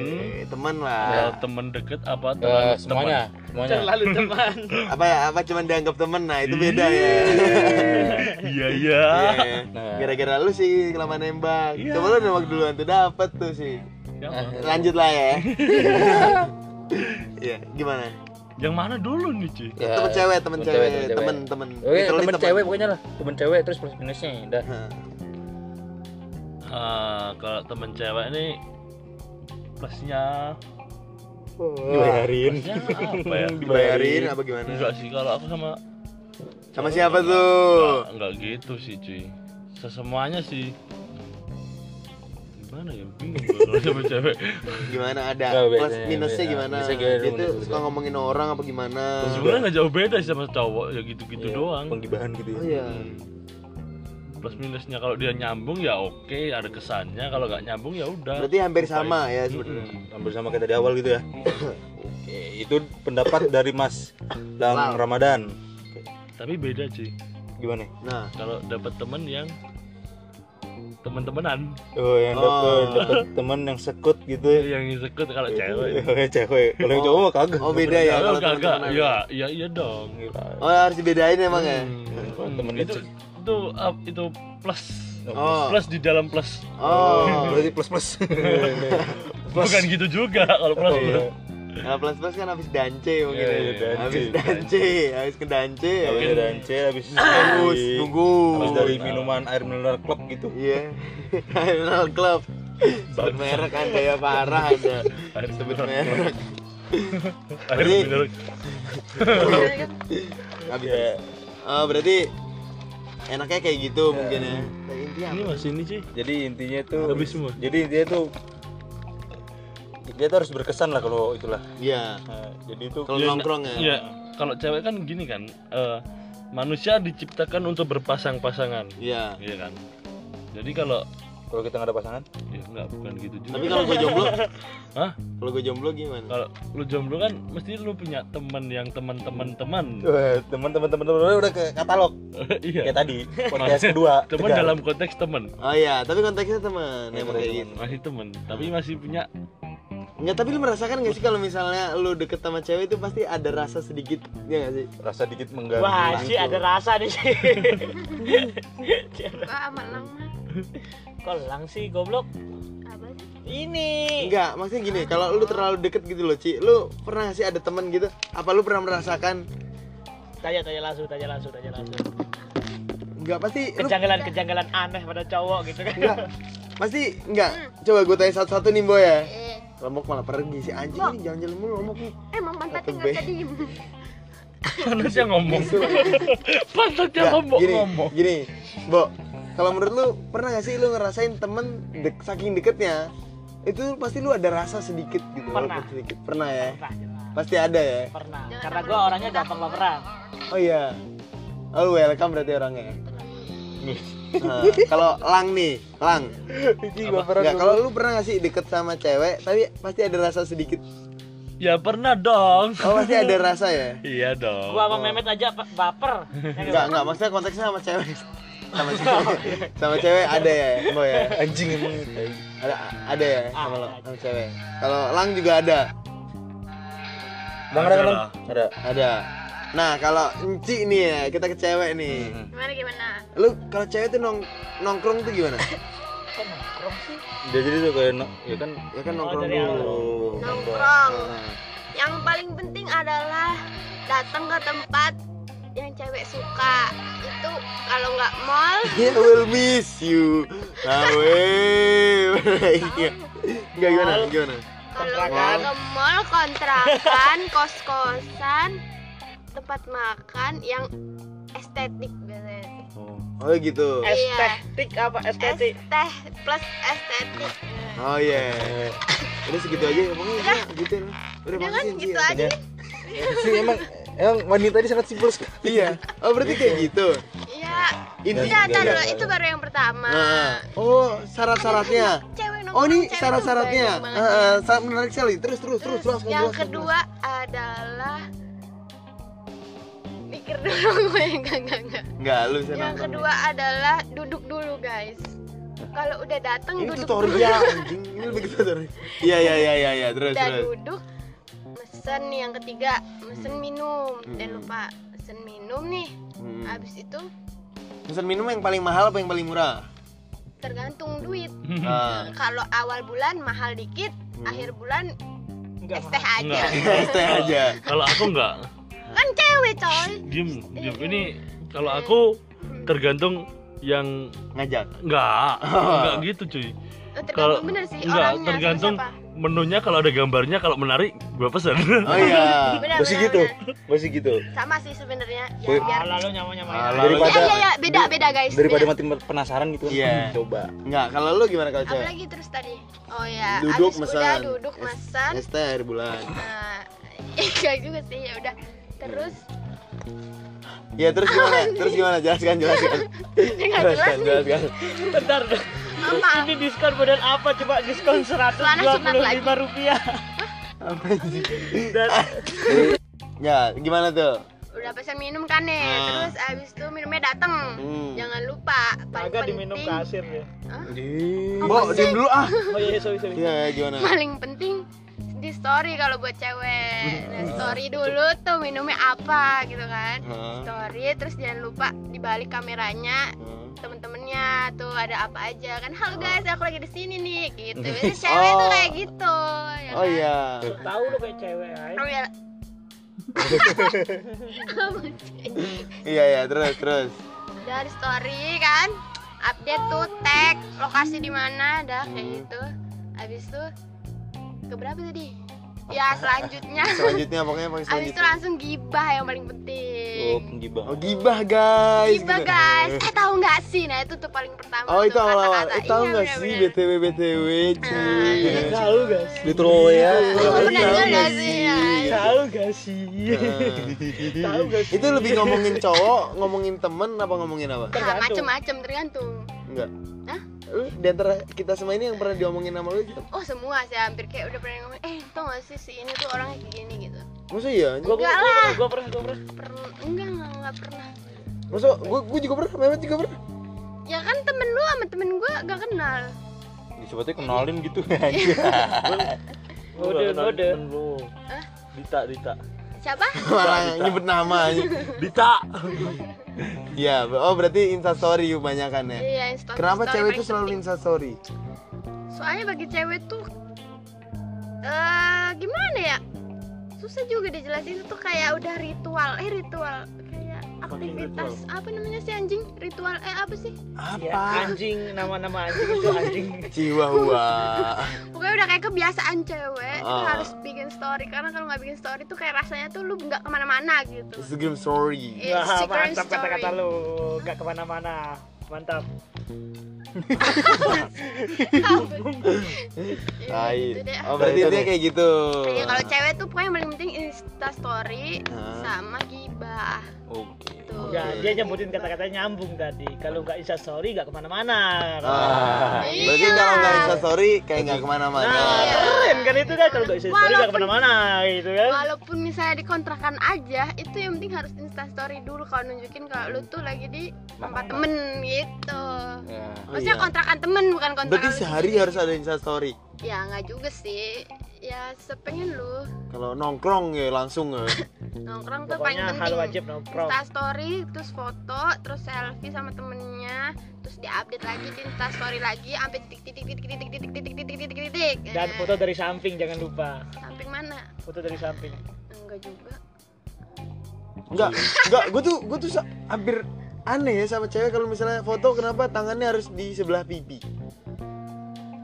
teman ya, lah. teman deket apa Eh, teman semuanya semuanya Selalu teman. Apa ya? Apa cuman dianggap temen? Nah, itu beda ya. iya iya Iya. Nah. Gara-gara lu sih kelamaan nembak. Iya. Coba lu nembak duluan tuh dapet tuh sih. Siapa? Lanjut lah ya. Iya, gimana? yang mana dulu nih cuy Ya, temen cewek, temen temen cewek, temen temen, temen. Oke, Literally temen cewek pokoknya lah temen cewek terus plus minusnya udah Hah. Ah, kalau temen cewek nih plusnya dibayarin. Plusnya apa ya? Dibayarin apa gimana? enggak sih kalau aku sama Sama siapa tuh? enggak, enggak gitu sih cuy. Sesemuanya sih. Gimana ya? Bingung kalau sama cewek. Gimana? Ada plus minusnya gimana? Bisa gimana, Dia tuh menurut suka ngomongin orang apa gimana? sebenarnya nggak jauh beda sih sama cowok ya gitu-gitu Iya, doang. penggibahan gitu ya. Oh iya. Plus minusnya. Kalau dia nyambung ya oke. Ada kesannya. Kalau nggak nyambung ya udah. Berarti hampir sama ya sebenarnya. hampir sama kayak tadi awal gitu ya. Oke itu pendapat dari Mas Lang. Ramadan. Tapi beda cuy. Gimana? Nah, kalau dapat temen yang teman-temanan oh yang dapat Oh. dapat teman yang sekut gitu yang sekut kalau cewek. Oh, cewek. Kalau yang cowok mah kagak. Oh beda ya kalau kalau kagak teman-temanan. ya iya iya dong. Oh harus dibedain emang ya? Hmm, temen itu. Itu up, itu plus Oh. plus di dalam plus Oh. berarti plus plus bukan gitu juga kalau plus Iya. Nah, plus plus kan habis dance mungkin Iya, ya. iya, dance. Habis dance, habis ke dance. habis ya. dance habis nunggu. habis dari minuman air mineral club gitu Iya. Final Club. Sebut merek anda ya parah anda. Air Sebut mineral. merek. air mineral Habis. ya Oh, berarti enaknya kayak gitu mungkin ya. Nah, intinya ini apa? masih ini sih jadi intinya tuh Habis semua. jadi intinya tuh dia tuh harus berkesan lah kalau itulah Iya. Nah, jadi itu Kalau Ya, nongkrong ya. Iya, kalau cewek kan gini kan, eh, manusia diciptakan untuk berpasang-pasangan, Iya. iya kan. Jadi kalau kalau kita nggak ada pasangan ya enggak bukan gitu juga. Tapi kalau gue jomblo, Hah? kalau gue jomblo gimana? Kalau lu jomblo kan mesti lu punya teman yang teman-teman teman. Wah, teman-teman teman-teman udah ke katalog iya. kayak tadi podcast kedua Teman dalam konteks teman. Oh iya, tapi konteksnya teman emang kayak teman. gitu. Masih teman, tapi masih punya Enggak, tapi lu merasakan gak sih kalau misalnya lu deket sama cewek itu pasti ada rasa sedikit, ya gak sih? rasa dikit mengganggu Wah, gitu. sih ada rasa nih sih. Wah, amat lang mah. Kok lang sih goblok? Apa sih? Ini. Enggak, maksudnya gini, kalau lu terlalu deket gitu loh, Ci, lu pernah gak sih ada teman gitu? Apa lu pernah merasakan? Tanya tanya langsung, tanya langsung, tanya langsung. Enggak, pasti lu Kejanggalan-kejanggalan aneh pada cowok gitu kan. enggak. Pasti enggak. Coba gue tanya satu-satu nih, Boy ya. Eh, Lomok malah pergi si anjing Bok. nih, jalan-jalan mulu lomok nih. emang pantatnya Satu nggak B. bisa diem. pantasnya ngomong. pantasnya Enggak, ngomong gini, ngomong. gini, Bo. Kalau menurut lu pernah gak sih lu ngerasain temen dek, saking deketnya itu pasti lu ada rasa sedikit gitu Pernah. walaupun sedikit. Pernah ya? Pernah, jelas. pasti ada ya? Pernah. Jangan Karena gua orang orangnya gampang baperan. oh iya. Oh lu welcome berarti orangnya Nah, kalau lang nih lang. Nggak, kalau lu pernah gak sih deket sama cewek tapi pasti ada rasa sedikit? Ya pernah dong. oh pasti ada rasa ya? Iya dong. Gua sama Mehmet aja baper. Enggak, enggak, maksudnya konteksnya sama cewek sama cewek. Sama cewek ada ya boy ya? Anjing emang ada ada ya? Sama, lo, sama cewek. Kalau lang juga ada. Bang ada kan Ada. Ada. Nah kalau enci nih ya kita ke cewek nih. Gimana gimana? lu kalau cewek tuh nong nongkrong tuh gimana? Kok nongkrong sih? dia jadi tuh kayak no- ya kan? Ya kan nongkrong dari awal. dulu Nongkrong. Nah, Yang paling penting adalah datang ke tempat yang cewek suka. Itu kalau nggak mall, I will miss you nah weh Iya. Enggak gimana gimana kalau Kontrakan. nggak ke mall kontrakan, kos-kosan, tempat makan yang estetik biasanya. oh. oh gitu Estetik apa estetik? Teh plus estetik. oh iya udah segitu aja pokoknya udah gitu udah Udah kan gitu ya. aja. sih emang emang wanita ini sangat simpel sekali iya oh berarti kayak gitu Iya. intinya dulu. itu baru yang pertama. Nah, oh syarat-syaratnya oh ini syarat-syaratnya banget. ah, sangat menarik sekali terus terus terus terus yang kedua adalah mikir dulu gue enggak enggak enggak Enggak, lu yang kedua adalah duduk dulu guys kalau udah datang Ini duduk tutorial anjing. Ini lebih tutorial. Iya iya iya iya iya, terus udah terus. duduk mesen nih yang ketiga mesen minum dan Hmm. lupa mesen minum nih Hmm. habis itu Pesan minum yang paling mahal apa yang paling murah? tergantung duit Ah. kalau awal bulan mahal dikit Hmm. akhir bulan Enggak es teh aja. Es teh aja. Kalau aku enggak. kan cewek coy Diem, diem. Ini kalau aku tergantung yang Ngajak. enggak, enggak gitu cuy. Oh, tergantung Kalau bener sih enggak, tergantung siapa. Menunya kalau ada gambarnya kalau menarik gua pesen. Oh iya. Benar, Masih benar, gitu. benar. Masih gitu. sama sih sebenarnya ya, biar lalu nyawa nyamain Ah, Iya, Daripada iya, iya, beda, beda guys. daripada beda. mati penasaran gitu kan. Iya. Coba. Enggak, kalau lu gimana kalau cewek? Apalagi terus tadi? Oh ya, Duduk abis mesan. udah duduk mesan. Es teh bulan. Nah, enggak juga sih, ya udah. Terus Iya, terus gimana? Terus gimana? Jelaskan, jelaskan. enggak jelas Jelaskan, jelaskan. bentar Apa? ini diskon model apa coba diskon Celana sunat lagi. 125 rupiah Apa sih? dan Ya, gimana tuh? Udah pesan minum kan nih. Ah. Terus abis itu minumnya dateng. Hmm. Jangan lupa. Paling agak diminum penting, kasir ya Mbok, diam dulu ah. oh iya sorry sorry Iya, gimana? paling penting di story kalau buat cewek. Nah, story dulu tuh minumnya apa gitu kan. Hah? Story terus jangan lupa dibalik kameranya Hah? Temen-temennya tuh ada apa aja kan halo guys aku lagi di sini nih gitu Biasanya cewek tuh Oh. kayak gitu ya Oh kan? iya. tahu lo kayak cewek ay. oh ya Iya, iya, terus, terus. dari story kan update tuh tag lokasi di mana dah kayak Hmm. gitu habis itu ke berapa tadi ya selanjutnya Selanjutnya pokoknya paling habis itu selanjutnya. langsung gibah yang paling Oh, penting penggibah. Oh, gibah, guys. gibah guys eh tahu nggak sih nah itu tuh paling pertama Oh, itu awal-awal. kata-kata. Eh, tahu Iya, nggak sih. BTW BTW, cuy. tahu gak sih Litro ya. Oh, Tahu nggak sih, ya. tahu gak sih tahu gak sih Itu lebih ngomongin cowok, ngomongin temen apa ngomongin apa? Ah, macem-macem tergantung Enggak. Hah? Lu di antara kita semua ini yang pernah diomongin sama lu siapa? Oh semua sih hampir kayak udah pernah ngomong Eh tau gak sih si ini tuh orangnya kayak gini gitu Masa iya? gua gua Enggak gua lah. pernah gua pernah gua pernah Pernah Enggak enggak, enggak pernah Masa gua, gua juga pernah, Mehmet juga pernah Ya kan temen lu sama temen gue gak kenal Disebutnya kenalin gitu. Ngode, ngode. Hah? Dita, Dita. Siapa? Malah nyebut nama Dita. Iya, oh berarti instastory kebanyakan ya? Iya Insta Kenapa story cewek itu selalu instastory? Soalnya bagi cewek tuh eh Gimana ya? Susah juga dijelasin itu tuh kayak udah ritual. Eh ritual aktivitas Apa namanya sih anjing? Ritual eh apa sih? Ya, anjing, nama-nama anjing itu anjing. Chihuahua Pokoknya udah kayak kebiasaan cewek tuh Ah. harus bikin story karena kalau nggak bikin story tuh kayak rasanya tuh lu nggak ke mana-mana gitu. Instagram story Wah, Instagram mantap story. kata-kata lu. Gak ke mana-mana. Mantap. Iya, Tai. gitu. Oh berarti dia kayak gitu Iya, kalau cewek tuh pokoknya yang paling penting Insta story sama gibah. Oke. Tuh. Ya, dia nyebutin kata-kata nyambung tadi. Kalau nggak Insta story nggak ke mana-mana. Ah, Iya. berarti kalau nggak instastory kayak nggak ke mana-mana Nah, keren kan itu kan kalau nggak Insta story nggak ke mana-mana gitu kan. Walaupun misalnya dikontrakan aja, itu yang penting harus Insta story dulu kalau nunjukin kalau lu tuh lagi di tempat temen gitu. Ya. Oh, Maksudnya iya. kontrakan temen bukan kontrakan Berarti sehari sendiri. harus ada instastory Ya nggak juga sih. Ya sepengen lu Kalau nongkrong ya langsung ya nongkrong tuh paling Pokoknya hal penting. wajib nongkrong. Insta story, terus foto, terus selfie sama temennya, terus diupdate lagi di Insta story lagi, sampai titik titik titik titik titik titik titik titik titik titik. Dan Eh, foto dari samping jangan lupa. samping mana? Foto dari samping. Enggak juga. Enggak, enggak, gue tuh gue tuh hampir aneh ya sama cewek kalau misalnya foto kenapa tangannya harus di sebelah pipi.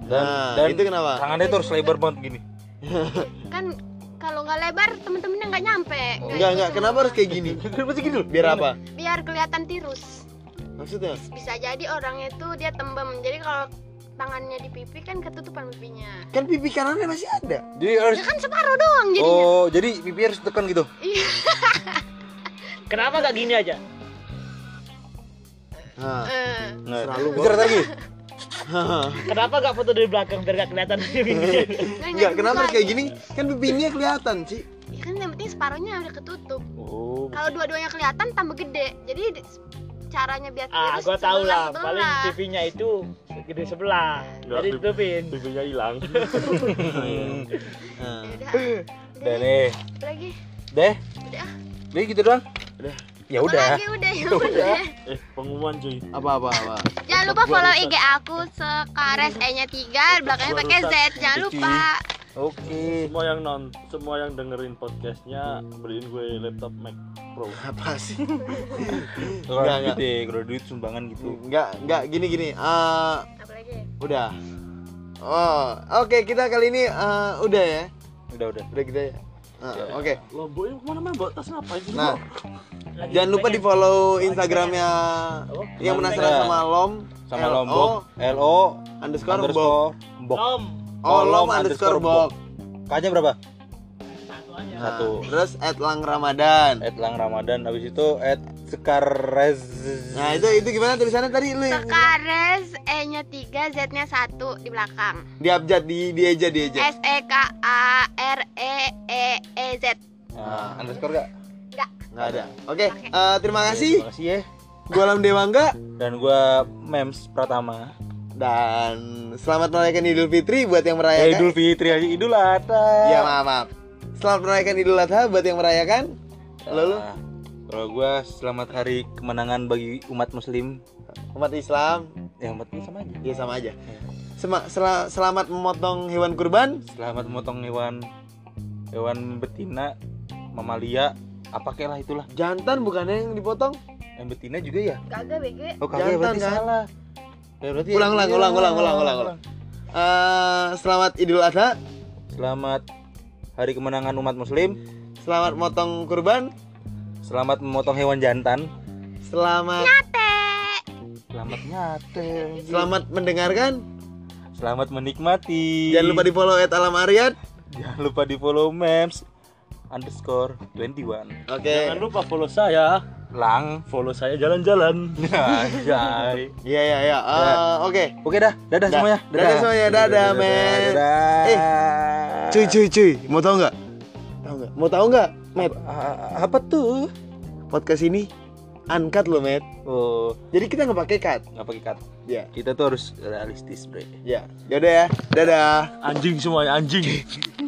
Dan, Nah, dan itu kenapa? Tangannya tuh harus lebar banget gini. Kan kalau nggak lebar temen-temennya nggak nyampe. Enggak, enggak, kenapa harus kayak gini? Kenapa sih gitu? Biar apa? Biar kelihatan tirus. Maksudnya? Bisa jadi orangnya itu dia tembem. Jadi kalau tangannya di pipi kan ketutupan pipinya. Kan pipi kanannya masih ada. Jadi harus Ya kan separuh doang jadinya. Oh, jadi pipi harus tekan gitu. Kenapa nggak gini aja? Nah, Eh, Nggak. Selalu Bicara lagi. Kenapa nggak foto dari belakang biar nggak kelihatan? enggak, kenapa harus kayak gini? Kan pipinya kelihatan sih. Ya kan yang penting separuhnya udah ketutup. Oh, kalau dua-duanya kelihatan tambah gede jadi di- caranya biar Ah, gua tahu lah. sebelah- Paling. TV-nya itu gede sebelah. Nggak, Jadi tutupin. TV-nya hilang. Nah, Ya udah udah nih apa lagi deh udah Udah gitu doang Udah. Ya udah lagi udah ya udah eh, pengumuman cuy. Apa apa apa. jangan lupa follow IG aku sekares e nya 3 belakangnya pakai Z jangan lupa oke Semua yang non, semua yang dengerin podcastnya beliin gue laptop Mac Pro. Apa sih? Enggak, duit deh kalau duit sumbangan gitu Enggak, enggak gini gini. Eh apa lagi udah. Oh, oke kita kali ini eh, udah ya. udah udah Udah kita ya. Ah, Oke. Lomboknya ke mana mana bawa tas ngapain sih? Nah, Lagi jangan lupa di follow Instagramnya yang penasaran sama Lom sama LO lombok lo underscore bok. underscore bok Om. Oh, Lom Lom underscore underscore bok. kajnya berapa Satu aja. Nah, Satu. Terus at Lang Ramadan. at lang ramadan habis itu at sekarez Nah, itu itu gimana tulisannya tadi lu yang sekares e nya 3 Z nya 1 di belakang. Di abjad di di aja di aja. S E K A R E E E Z nah, underscore gak Nggak. Ada. Oke, eh, terima kasih. terima kasih ya. Gua Lam Dewangga. Dan gua mems pratama. Dan selamat merayakan Idul Fitri buat yang ya, merayakan. idul fitri aja idul adha. Ya maaf, maaf. Selamat merayakan Idul Adha buat yang merayakan. Lalu? Nah, kalau gua selamat hari kemenangan bagi umat muslim umat Islam ya umat sama aja ya sama aja. Sema- sela- selamat memotong hewan kurban. selamat memotong hewan hewan betina mamalia apa lah itulah Jantan bukannya yang dipotong? yang betina juga ya kagak BG oh kagak Jantan, berarti kan? salah ya, berarti Ulang, ulang, iya. ulang, ulang, ulang, ulang, ulang. Eh, selamat Idul Adha. selamat hari kemenangan umat muslim Selamat motong kurban. Selamat memotong hewan jantan Selamat selamat nyate selamat mendengarkan. selamat menikmati Jangan lupa di follow at Alam Aryat. jangan lupa di follow memes underscore 21 Oke. Jangan lupa follow saya. lang Follow saya jalan-jalan. Anjay. Iya iya iya. Eh, Oke. Oke dah, dadah Da- semuanya. dadah semuanya, dadah, men. Dadah. Eh, Cuy cuy cuy, mau tahu nggak? Tahu nggak? Mau tahu nggak, Matt? Apa tuh? Podcast ini uncut loh, Matt. Oh, Jadi kita nggak pakai cut. nggak pakai cut. Ya, Kita tuh harus realistis, Bre. ya. Yaudah ya. Dadah. Anjing semuanya anjing.